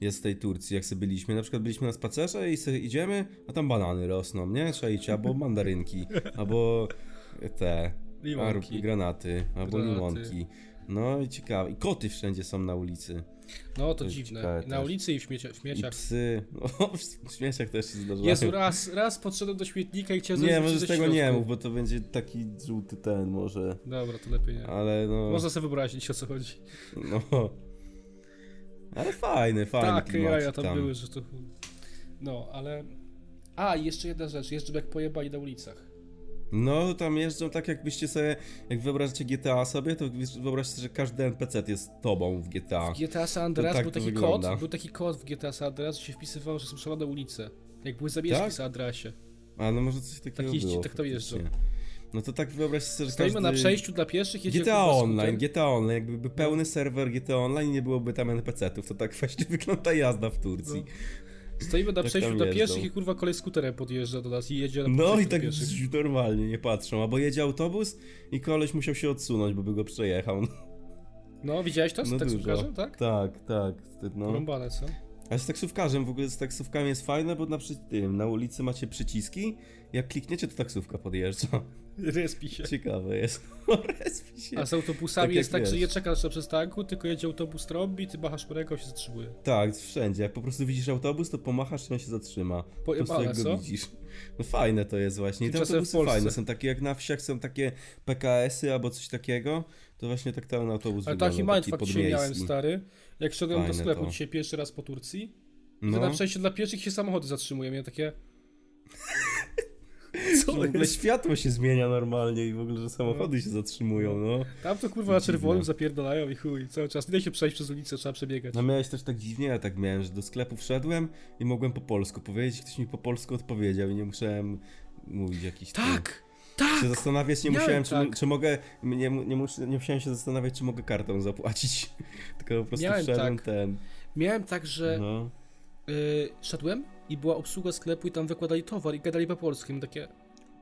Speaker 2: jest w tej Turcji, jak sobie byliśmy. Na przykład byliśmy na spacerze i sobie idziemy, a tam banany rosną, nie? Czajcie, albo mandarynki, albo te
Speaker 1: Limonki.
Speaker 2: granaty, albo
Speaker 1: Granaty.
Speaker 2: limonki. No i ciekawe. I koty wszędzie są na ulicy.
Speaker 1: No to
Speaker 2: jest
Speaker 1: dziwne.
Speaker 2: ciekawe
Speaker 1: I na ulicy i w, śmiecia, w
Speaker 2: I
Speaker 1: śmieciach.
Speaker 2: psy. No, w śmieciach też się zdarzają.
Speaker 1: Jezu, raz, raz podszedłem do śmietnika i chciałem
Speaker 2: Nie, może z tego nie mów, bo to będzie taki żółty ten może.
Speaker 1: Dobra, to lepiej nie.
Speaker 2: Ale no.
Speaker 1: Można sobie wyobrazić o co chodzi.
Speaker 2: No. Ale fajny, fajny
Speaker 1: tak, jaja tam, były, że to... No, ale... A, i jeszcze jedna rzecz. Jeżdżą jak pojebali na ulicach.
Speaker 2: No, tam jeżdżą tak jakbyście sobie, jak wyobrażacie GTA sobie, to wyobraźcie sobie, że każdy NPC jest tobą w GTA.
Speaker 1: W GTA San Andreas
Speaker 2: tak
Speaker 1: był taki
Speaker 2: wygląda.
Speaker 1: kod, był taki kod w GTA San Andreas, że się wpisywało, że są szalone ulice. Jak były zamieszki
Speaker 2: Tak?
Speaker 1: w San Andreasie.
Speaker 2: A no może coś takiego
Speaker 1: Tak jeździ-
Speaker 2: było.
Speaker 1: tak to jeżdżą.
Speaker 2: No to tak wyobraźcie sobie, że
Speaker 1: Stoimy
Speaker 2: każdy...
Speaker 1: na przejściu dla pieszych, jedzie
Speaker 2: GTA Online. GTA Online, jakby był pełny serwer GTA Online i nie byłoby tam NPC-ów, to tak właśnie wygląda jazda w Turcji.
Speaker 1: Stoimy na
Speaker 2: Tak
Speaker 1: przejściu dla pieszych i kurwa kolej skuterem podjeżdża do nas i jedzie na
Speaker 2: No i tak
Speaker 1: pieszych.
Speaker 2: normalnie nie patrzą, albo jedzie autobus i koleś musiał się odsunąć, bo by go przejechał.
Speaker 1: No, widziałeś to
Speaker 2: No dużo.
Speaker 1: tak?
Speaker 2: Tak, tak. No.
Speaker 1: Porąbane, co?
Speaker 2: A z taksówkarzem, w ogóle z taksówkami jest fajne, bo na tym, na ulicy macie przyciski, jak klikniecie, to taksówka podjeżdża.
Speaker 1: Respi się.
Speaker 2: Ciekawe jest. Respi się.
Speaker 1: A z autobusami
Speaker 2: Tak
Speaker 1: jest tak, że
Speaker 2: wiesz.
Speaker 1: nie czekasz na przystanku, tylko jedzie autobus trąbi, ty machasz ręką się zatrzymuje.
Speaker 2: Tak, wszędzie. Jak po prostu widzisz autobus, to pomachasz i on się zatrzyma. Po prostu
Speaker 1: Pojebane,
Speaker 2: jak go
Speaker 1: co?
Speaker 2: widzisz. No fajne to jest właśnie. I te autobusy fajne są takie jak na wsiach są takie PKS-y albo coś takiego, to właśnie tak ten autobus
Speaker 1: Ale taki mindfuck dzisiaj miałem, stary. Jak szedłem do sklepu
Speaker 2: to.
Speaker 1: dzisiaj pierwszy raz po Turcji, no.
Speaker 2: No,
Speaker 1: na przejściu dla pieszych się samochody zatrzymują. Ja takie... Co
Speaker 2: w ogóle
Speaker 1: jest?
Speaker 2: światło się zmienia normalnie i w ogóle, że samochody się zatrzymują, no.
Speaker 1: Tam to kurwa na czerwonym zapierdalają i chuj, cały czas. Nie da się przejść przez ulicę, trzeba przebiegać.
Speaker 2: No miałeś też tak dziwnie, ja tak miałem, że do sklepu wszedłem i mogłem po polsku powiedzieć, ktoś mi po polsku odpowiedział i nie musiałem mówić jakiś
Speaker 1: Tak!
Speaker 2: Się
Speaker 1: Tak!
Speaker 2: zastanawiać nie
Speaker 1: Miałem
Speaker 2: musiałem, czy,
Speaker 1: tak.
Speaker 2: czy mogę, nie, nie, mus, nie musiałem się zastanawiać, czy mogę kartą zapłacić. Tylko po prostu
Speaker 1: Miałem
Speaker 2: wszedłem
Speaker 1: tak.
Speaker 2: ten.
Speaker 1: Miałem tak, że
Speaker 2: No.
Speaker 1: y, szedłem i była obsługa sklepu i tam wykładali towar i gadali po polsku. I takie,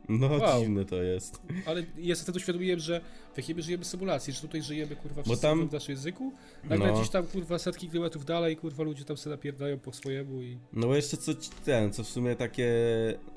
Speaker 2: No
Speaker 1: Wow.
Speaker 2: dziwne to jest.
Speaker 1: ale ja sobie uświadomiłem, że w jakiej my żyjemy symulacji, że tutaj żyjemy kurwa wszyscy
Speaker 2: tam-
Speaker 1: w naszym języku. Nagle
Speaker 2: No.
Speaker 1: gdzieś tam kurwa setki kilometrów dalej, kurwa ludzie tam sobie napierdają po swojemu i...
Speaker 2: No bo jeszcze co ten, co w sumie takie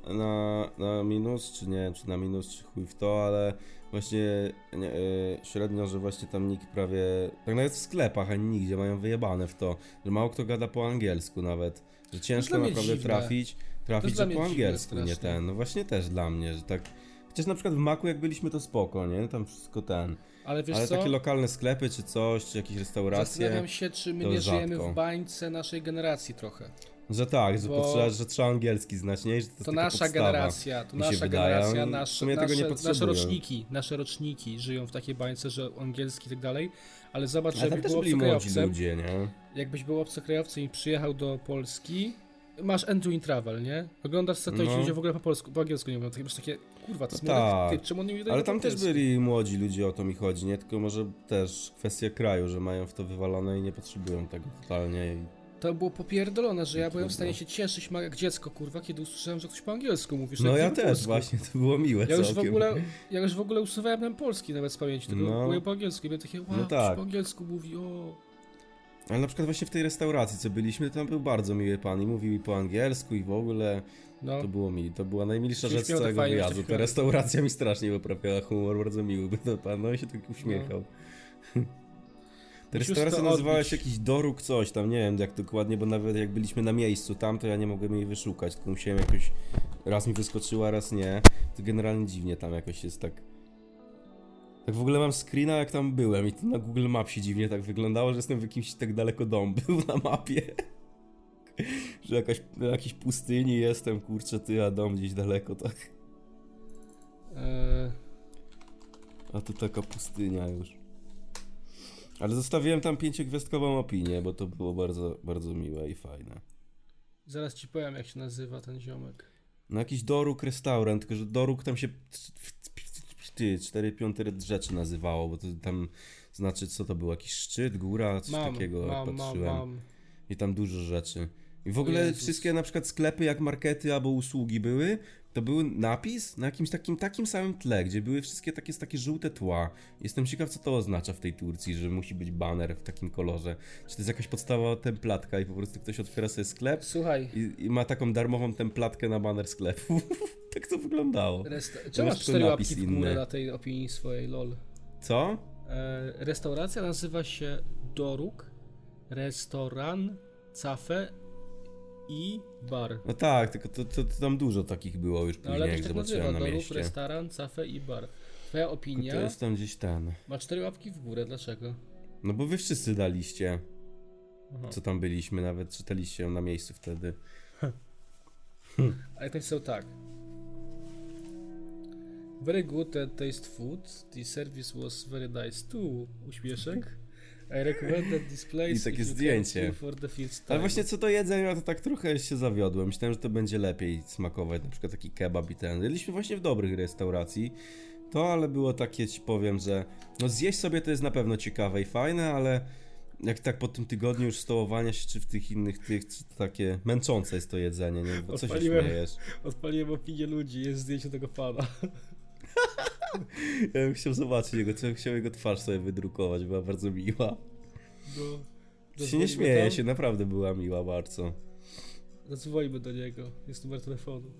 Speaker 2: na, na minus, czy nie czy na minus, czy chuj w to, ale właśnie nie, y, średnio, że właśnie tam nikt prawie, tak nawet w sklepach, ani nigdzie mają wyjebane w to, że mało kto gada po angielsku nawet, że ciężko
Speaker 1: mnie
Speaker 2: naprawdę
Speaker 1: dziwne.
Speaker 2: trafić, trafić, że po angielsku, nie ten, no właśnie też dla mnie, że tak, chociaż na przykład w Maku jak byliśmy to spoko, nie, tam wszystko ten,
Speaker 1: Ale wiesz
Speaker 2: ale
Speaker 1: co?
Speaker 2: takie lokalne sklepy czy coś, czy jakieś restauracje,
Speaker 1: Zastanawiam się, czy my nie żyjemy
Speaker 2: rzadko.
Speaker 1: w bańce naszej generacji trochę.
Speaker 2: że tak, że, potrzeba, że trzeba angielski znać, nie, że to,
Speaker 1: To nasza generacja, to nasza generacja, nasze, nasze, nasze roczniki, nasze roczniki żyją w takiej bańce, że angielski i tak dalej, ale zobacz, że
Speaker 2: Ale
Speaker 1: jakbyś był obcokrajowcem,
Speaker 2: ludzie, nie?
Speaker 1: jakbyś był obcokrajowcem i przyjechał do Polski, masz Andrew in Travel, nie? Oglądasz se to i
Speaker 2: No.
Speaker 1: ci ludzie w ogóle po polsku, po angielsku nie mówią, takie masz takie, kurwa, to jest
Speaker 2: No tak.
Speaker 1: typ, czemu on nie mówi
Speaker 2: Ale tam też byli młodzi ludzie, o to mi chodzi, nie? Tylko może też kwestia kraju, że mają w to wywalone i nie potrzebują tego totalnie. I...
Speaker 1: To było popierdolone, że ja byłem w stanie się cieszyć jak dziecko, kurwa, kiedy usłyszałem, że ktoś po angielsku mówi. że
Speaker 2: No
Speaker 1: tak
Speaker 2: ja też,
Speaker 1: polsku.
Speaker 2: właśnie, to było miłe
Speaker 1: Ja już, w ogóle, ja już w ogóle usuwałem ten polski nawet z pamięci, tylko
Speaker 2: No.
Speaker 1: byłem po angielsku i byłem takie, wow,
Speaker 2: No
Speaker 1: ktoś
Speaker 2: tak.
Speaker 1: po angielsku mówi, o...
Speaker 2: Ale na przykład właśnie w tej restauracji, co byliśmy, tam był bardzo miły pan i mówił i po angielsku i w ogóle
Speaker 1: No,
Speaker 2: to było mi, to była najmilsza rzecz z
Speaker 1: tak
Speaker 2: całego
Speaker 1: fajnie,
Speaker 2: wyjazdu.
Speaker 1: się
Speaker 2: Ta restauracja mi strasznie poprawiała humor, bardzo miły był to pan, no i się tak uśmiechał. Ta
Speaker 1: Musimy
Speaker 2: restauracja
Speaker 1: to
Speaker 2: nazywała się jakiś Doruk coś tam, nie wiem jak dokładnie, bo nawet jak byliśmy na miejscu tam, to ja nie mogłem jej wyszukać, tylko musiałem jakoś, raz mi wyskoczyła, raz nie. To generalnie dziwnie tam jakoś jest tak... Tak w ogóle mam screena jak tam byłem i to na Google Mapsie dziwnie tak wyglądało, że jestem w jakimś tak daleko dom był na mapie. że jakaś, na jakiejś pustyni jestem, kurczę ty, a dom gdzieś daleko, tak.
Speaker 1: e,
Speaker 2: A tu taka pustynia już. Ale zostawiłem tam pięciogwiazdkową opinię, bo to było bardzo, bardzo miłe i fajne.
Speaker 1: zaraz ci powiem, jak się nazywa ten ziomek.
Speaker 2: No jakiś Doruk restaurant, tylko że Doruk tam się ty, 4 piąte rzeczy nazywało, bo to tam znaczy co to było, jakiś szczyt, góra, coś
Speaker 1: Mam,
Speaker 2: takiego jak
Speaker 1: mam, mam,
Speaker 2: patrzyłem.
Speaker 1: mam.
Speaker 2: I tam dużo rzeczy. I w ogóle wszystkie na przykład sklepy jak markety albo usługi były, to był napis na jakimś takim, takim samym tle, gdzie były wszystkie takie, takie żółte tła. Jestem ciekaw co to oznacza w tej Turcji, że musi być baner w takim kolorze. Czy to jest jakaś podstawowa templatka i po prostu ktoś otwiera sobie sklep
Speaker 1: Słuchaj,
Speaker 2: i, i ma taką darmową templatkę na baner sklepu. tak to wyglądało.
Speaker 1: resta- czemu
Speaker 2: masz
Speaker 1: cztery łapki w górę na tej opinii swojej, lol?
Speaker 2: Co?
Speaker 1: E, restauracja nazywa się Doruk, Restoran, Cafe i Bar.
Speaker 2: No tak, tylko to, to, to tam dużo takich było już
Speaker 1: No,
Speaker 2: później,
Speaker 1: ale to
Speaker 2: jak
Speaker 1: tak
Speaker 2: zobaczyłem
Speaker 1: nazywa,
Speaker 2: na mieście.
Speaker 1: Restaurant, Cafe i Bar. Twoja
Speaker 2: Tylko
Speaker 1: opinia
Speaker 2: to jest tam gdzieś ten.
Speaker 1: ma cztery łapki w górę, dlaczego?
Speaker 2: No bo wy wszyscy daliście.
Speaker 1: Aha.
Speaker 2: co tam byliśmy, nawet czytaliście ją na miejscu wtedy.
Speaker 1: Ale to są tak. Very good taste food. The service was very nice too. Uśmieszek. I recommended this place
Speaker 2: I takie zdjęcie. Ale właśnie co do jedzenia, to tak trochę się zawiodłem. Myślałem, że to będzie lepiej smakować, na przykład taki kebab i ten. Jedliśmy właśnie w dobrych restauracji. To, ale było takie, ci powiem, że no zjeść sobie to jest na pewno ciekawe i fajne, ale jak tak po tym tygodniu już stołowania się, czy w tych innych tych, takie męczące jest to jedzenie, nie? Bo co się
Speaker 1: Odpaliłem.
Speaker 2: śmiejesz?
Speaker 1: Odpaliłem opinię ludzi, jest zdjęcie tego pana.
Speaker 2: Ja bym chciał zobaczyć jego, co chciał jego twarz sobie wydrukować, była bardzo miła.
Speaker 1: No.
Speaker 2: Się nie śmieje
Speaker 1: tam,
Speaker 2: się, naprawdę była miła bardzo.
Speaker 1: Zadzwonimy do niego. Jest numer telefonu.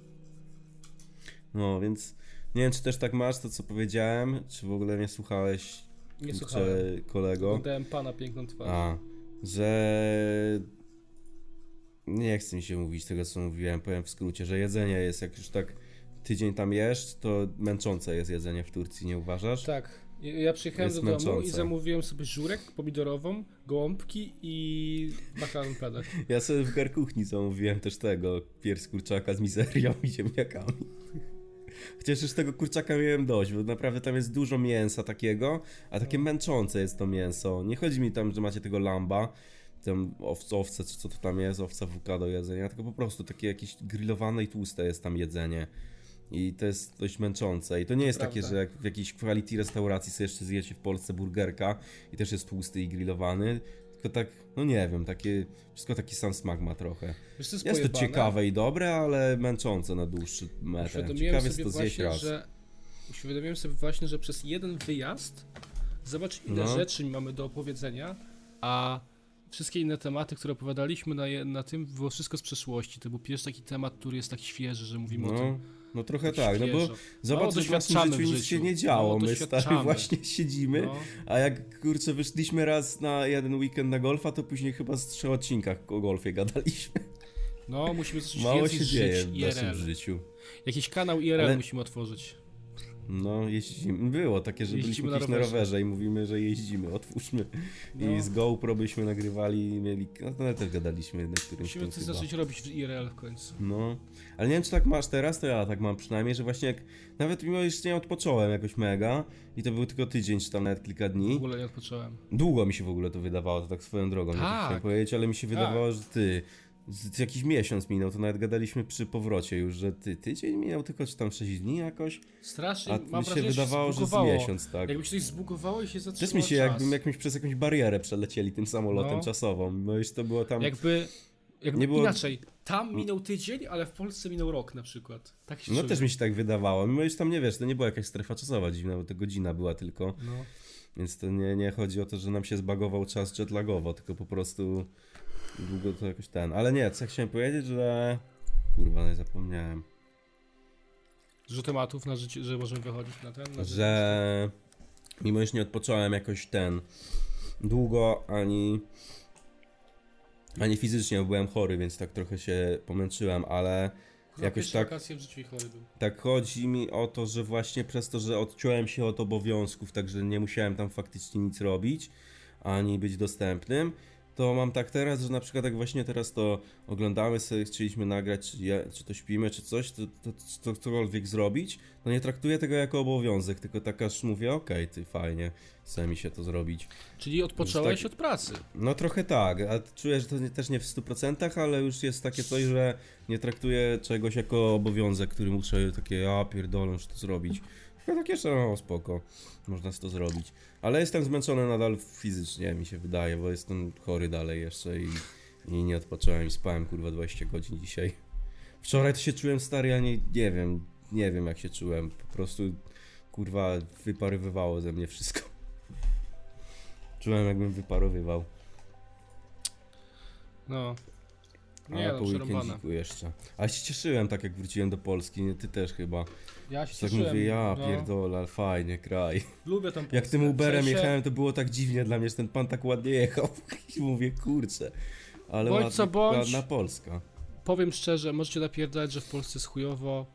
Speaker 2: No, więc nie wiem, czy też tak masz to, co powiedziałem, czy w ogóle nie słuchałeś,
Speaker 1: Nie słuchałem.
Speaker 2: kolego.
Speaker 1: Oglądałem pana piękną twarz.
Speaker 2: A, że nie chce mi się mówić tego, co mówiłem, powiem w skrócie, że jedzenie jest, jak już tak tydzień tam jesz, to męczące jest jedzenie w Turcji, nie uważasz?
Speaker 1: Tak. I- Ja przyjechałem
Speaker 2: Jest
Speaker 1: do domu i
Speaker 2: męczące.
Speaker 1: zamówiłem sobie żurek pomidorową, gołąbki i makaron pedek.
Speaker 2: Ja sobie w garkuchni zamówiłem też tego, pierś kurczaka z mizerią i ziemniakami. Chociaż już tego kurczaka miałem dość, bo naprawdę tam jest dużo mięsa takiego, a takie męczące jest to mięso. Nie chodzi mi tam, że macie tego lamba, tam owce, owce czy co to tam jest, owca WK do jedzenia, tylko po prostu takie jakieś grillowane i tłuste jest tam jedzenie. I to jest dość męczące. I to nie jest takie,
Speaker 1: prawda.
Speaker 2: że jak w jakiejś quality restauracji sobie jeszcze zjecie w Polsce burgerka i też jest tłusty i grillowany, tylko tak, no nie wiem, takie, wszystko taki sam smak ma trochę.
Speaker 1: Wiesz, jest,
Speaker 2: Jest to ciekawe i dobre, ale męczące na dłuższy metr. Ciekawie jest to zjeść
Speaker 1: właśnie,
Speaker 2: raz.
Speaker 1: że uświadomiłem sobie właśnie, że przez jeden wyjazd zobacz ile
Speaker 2: No.
Speaker 1: rzeczy mamy do opowiedzenia, a wszystkie inne tematy, które opowiadaliśmy na, na tym, było wszystko z przeszłości. To był pierwszy taki temat, który jest taki świeży, że mówimy o
Speaker 2: No,
Speaker 1: tym
Speaker 2: no trochę tak, no bo
Speaker 1: świeżo.
Speaker 2: zobacz, że w naszym życiu nic się nie działo.
Speaker 1: Mało
Speaker 2: My stary właśnie siedzimy,
Speaker 1: No,
Speaker 2: a jak kurczę wyszliśmy raz na jeden weekend na golfa, to później chyba z trzech odcinkach o golfie gadaliśmy.
Speaker 1: no, musimy coś
Speaker 2: Mało się dzieje w
Speaker 1: IRL.
Speaker 2: naszym życiu.
Speaker 1: Jakiś kanał IRL
Speaker 2: Ale-
Speaker 1: musimy otworzyć.
Speaker 2: No, jeździmy. Było takie, że
Speaker 1: Jeździmy
Speaker 2: byliśmy
Speaker 1: na
Speaker 2: na
Speaker 1: rowerze.
Speaker 2: i mówimy, że jeździmy, otwórzmy.
Speaker 1: No.
Speaker 2: I z GoPro byśmy nagrywali i mieli... No to też gadaliśmy na którymś
Speaker 1: Musimy coś
Speaker 2: chyba.
Speaker 1: zacząć robić w IRL w końcu.
Speaker 2: No, ale nie wiem czy tak masz teraz, to ja tak mam przynajmniej, że właśnie jak, nawet mimo iż nie odpocząłem jakoś mega i to był tylko tydzień czy tam nawet kilka
Speaker 1: W
Speaker 2: dni,
Speaker 1: ogóle nie odpocząłem.
Speaker 2: długo mi się w ogóle to wydawało, to tak swoją drogą, nie
Speaker 1: Tak.
Speaker 2: tak chciałem powiedzieć, ale mi się wydawało, że ty, z, jakiś miesiąc minął, to nawet gadaliśmy przy powrocie już, że ty, tydzień minął tylko, czy tam 6 dni jakoś,
Speaker 1: Strasznie,
Speaker 2: a
Speaker 1: mam
Speaker 2: mi się wydawało, że z miesiąc, tak.
Speaker 1: Jakby się coś zbugowało i się zatrzymało
Speaker 2: Też mi się
Speaker 1: czas.
Speaker 2: jakbym jakimś, przez jakąś barierę przelecieli tym samolotem
Speaker 1: No.
Speaker 2: czasową, no już to było tam...
Speaker 1: Jakby, jakby
Speaker 2: Nie było-
Speaker 1: inaczej, tam minął tydzień, ale w Polsce minął rok na przykład. Tak się
Speaker 2: No
Speaker 1: czuję.
Speaker 2: też mi się tak wydawało, mimo że tam nie wiesz, to nie była jakaś strefa czasowa dziwna, bo to godzina była tylko,
Speaker 1: No.
Speaker 2: więc to nie, nie chodzi o to, że nam się zbagował czas jetlagowo, tylko po prostu długo to jakoś ten, ale nie, co chciałem powiedzieć, że... Kurwa, nie zapomniałem.
Speaker 1: Dużo tematów na życie, że możemy wychodzić na ten. Na
Speaker 2: że mimo iż nie odpocząłem jakoś ten długo, ani ani fizycznie, bo byłem chory, więc tak trochę się pomęczyłem, ale
Speaker 1: Chyba
Speaker 2: jakoś tak-
Speaker 1: w życiu i chory był.
Speaker 2: tak chodzi mi o to, że właśnie przez to, że odciąłem się od obowiązków, także nie musiałem tam faktycznie nic robić, ani być dostępnym, to mam tak teraz, że na przykład jak właśnie teraz to oglądamy sobie, chcieliśmy nagrać, czy, je, czy to śpimy, czy coś, to, to, to cokolwiek zrobić, to nie traktuję tego jako obowiązek, tylko tak aż mówię, okej, ty fajnie, chce mi się to zrobić.
Speaker 1: Czyli odpocząłeś
Speaker 2: tak-
Speaker 1: od pracy.
Speaker 2: No trochę tak, a czuję, że to nie, też nie w 100%, ale już jest takie coś, że nie traktuję czegoś jako obowiązek, który muszę takie, ja pierdolę, muszę to zrobić. Tylko takie, no spoko, można to zrobić. Ale jestem zmęczony nadal fizycznie, mi się wydaje, bo jestem chory dalej jeszcze i, i nie odpocząłem i spałem kurwa 20 godzin dzisiaj. Wczoraj to się czułem stary, ja nie, nie wiem, nie wiem jak się czułem, po prostu kurwa wyparowywało ze mnie wszystko. Czułem jakbym wyparowywał.
Speaker 1: No.
Speaker 2: A
Speaker 1: Nie,
Speaker 2: po
Speaker 1: no, przerąbane.
Speaker 2: weekendziku jeszcze. A się cieszyłem tak jak wróciłem do Polski, nie ty też chyba.
Speaker 1: Ja się
Speaker 2: Tak
Speaker 1: cieszyłem.
Speaker 2: mówię, ja
Speaker 1: no.
Speaker 2: pierdolę, ale fajnie, kraj.
Speaker 1: Lubię tam
Speaker 2: Jak tym. Uberem jechałem, to było tak dziwnie dla mnie, że ten pan tak ładnie jechał. I mówię, kurczę. Ale
Speaker 1: Bądź
Speaker 2: ładna,
Speaker 1: co bądź.
Speaker 2: ładna Polska.
Speaker 1: Powiem szczerze, możecie napierdalać, że w Polsce jest chujowo.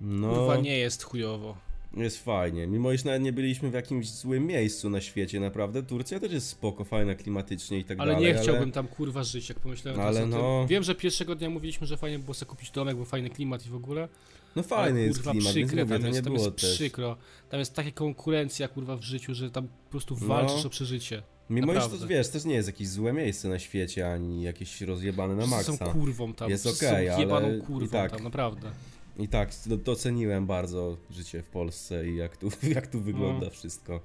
Speaker 2: No,
Speaker 1: Kurwa, nie jest chujowo.
Speaker 2: Jest fajnie. Mimo iż nawet nie byliśmy w jakimś złym miejscu na świecie, naprawdę. Turcja też jest spoko, fajna klimatycznie i tak
Speaker 1: Ale
Speaker 2: dalej.
Speaker 1: nie chciałbym tam kurwa żyć, jak pomyślałem
Speaker 2: Ale no.
Speaker 1: Wiem, że pierwszego dnia mówiliśmy, że fajnie było sobie kupić domek, bo fajny klimat i w ogóle.
Speaker 2: No fajny
Speaker 1: ale,
Speaker 2: jest
Speaker 1: kurwa,
Speaker 2: klimat, więc
Speaker 1: przykre,
Speaker 2: mówię,
Speaker 1: tam
Speaker 2: to
Speaker 1: jest,
Speaker 2: nie
Speaker 1: tam jest przykro. Tam jest taka konkurencja kurwa w życiu, że tam po prostu
Speaker 2: No.
Speaker 1: walczysz o przeżycie.
Speaker 2: Mimo iż to wiesz, też nie jest jakieś złe miejsce na świecie, ani jakieś rozjebane na maksa.
Speaker 1: są kurwą tam.
Speaker 2: Jest okej,
Speaker 1: są
Speaker 2: ale
Speaker 1: kurwą
Speaker 2: tak.
Speaker 1: tam, naprawdę.
Speaker 2: I tak, do- doceniłem bardzo życie w Polsce i jak tu, jak tu wygląda
Speaker 1: No.
Speaker 2: wszystko.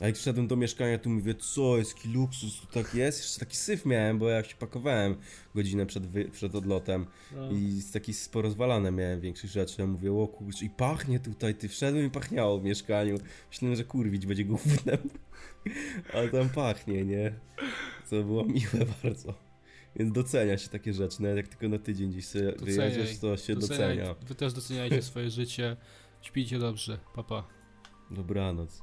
Speaker 2: A jak wszedłem do mieszkania, tu mówię, co jest, jaki luksus tu tak jest? Jeszcze taki syf miałem, bo jak się pakowałem godzinę przed, wy, przed odlotem
Speaker 1: No.
Speaker 2: i taki porozwalane miałem większych rzeczy. Ja mówię, o kurczę, i pachnie tutaj, ty wszedłem i pachniało w mieszkaniu. Myślałem, że kurwić będzie gównem, ale tam pachnie, nie? Co było miłe bardzo. Więc docenia się takie rzeczy, nawet jak tylko na tydzień gdzieś sobie
Speaker 1: Doceniaj,
Speaker 2: wyjedziesz, to się
Speaker 1: Doceniaj-
Speaker 2: docenia.
Speaker 1: Wy też doceniajcie swoje życie. Śpijcie dobrze. Papa. Pa.
Speaker 2: Dobranoc.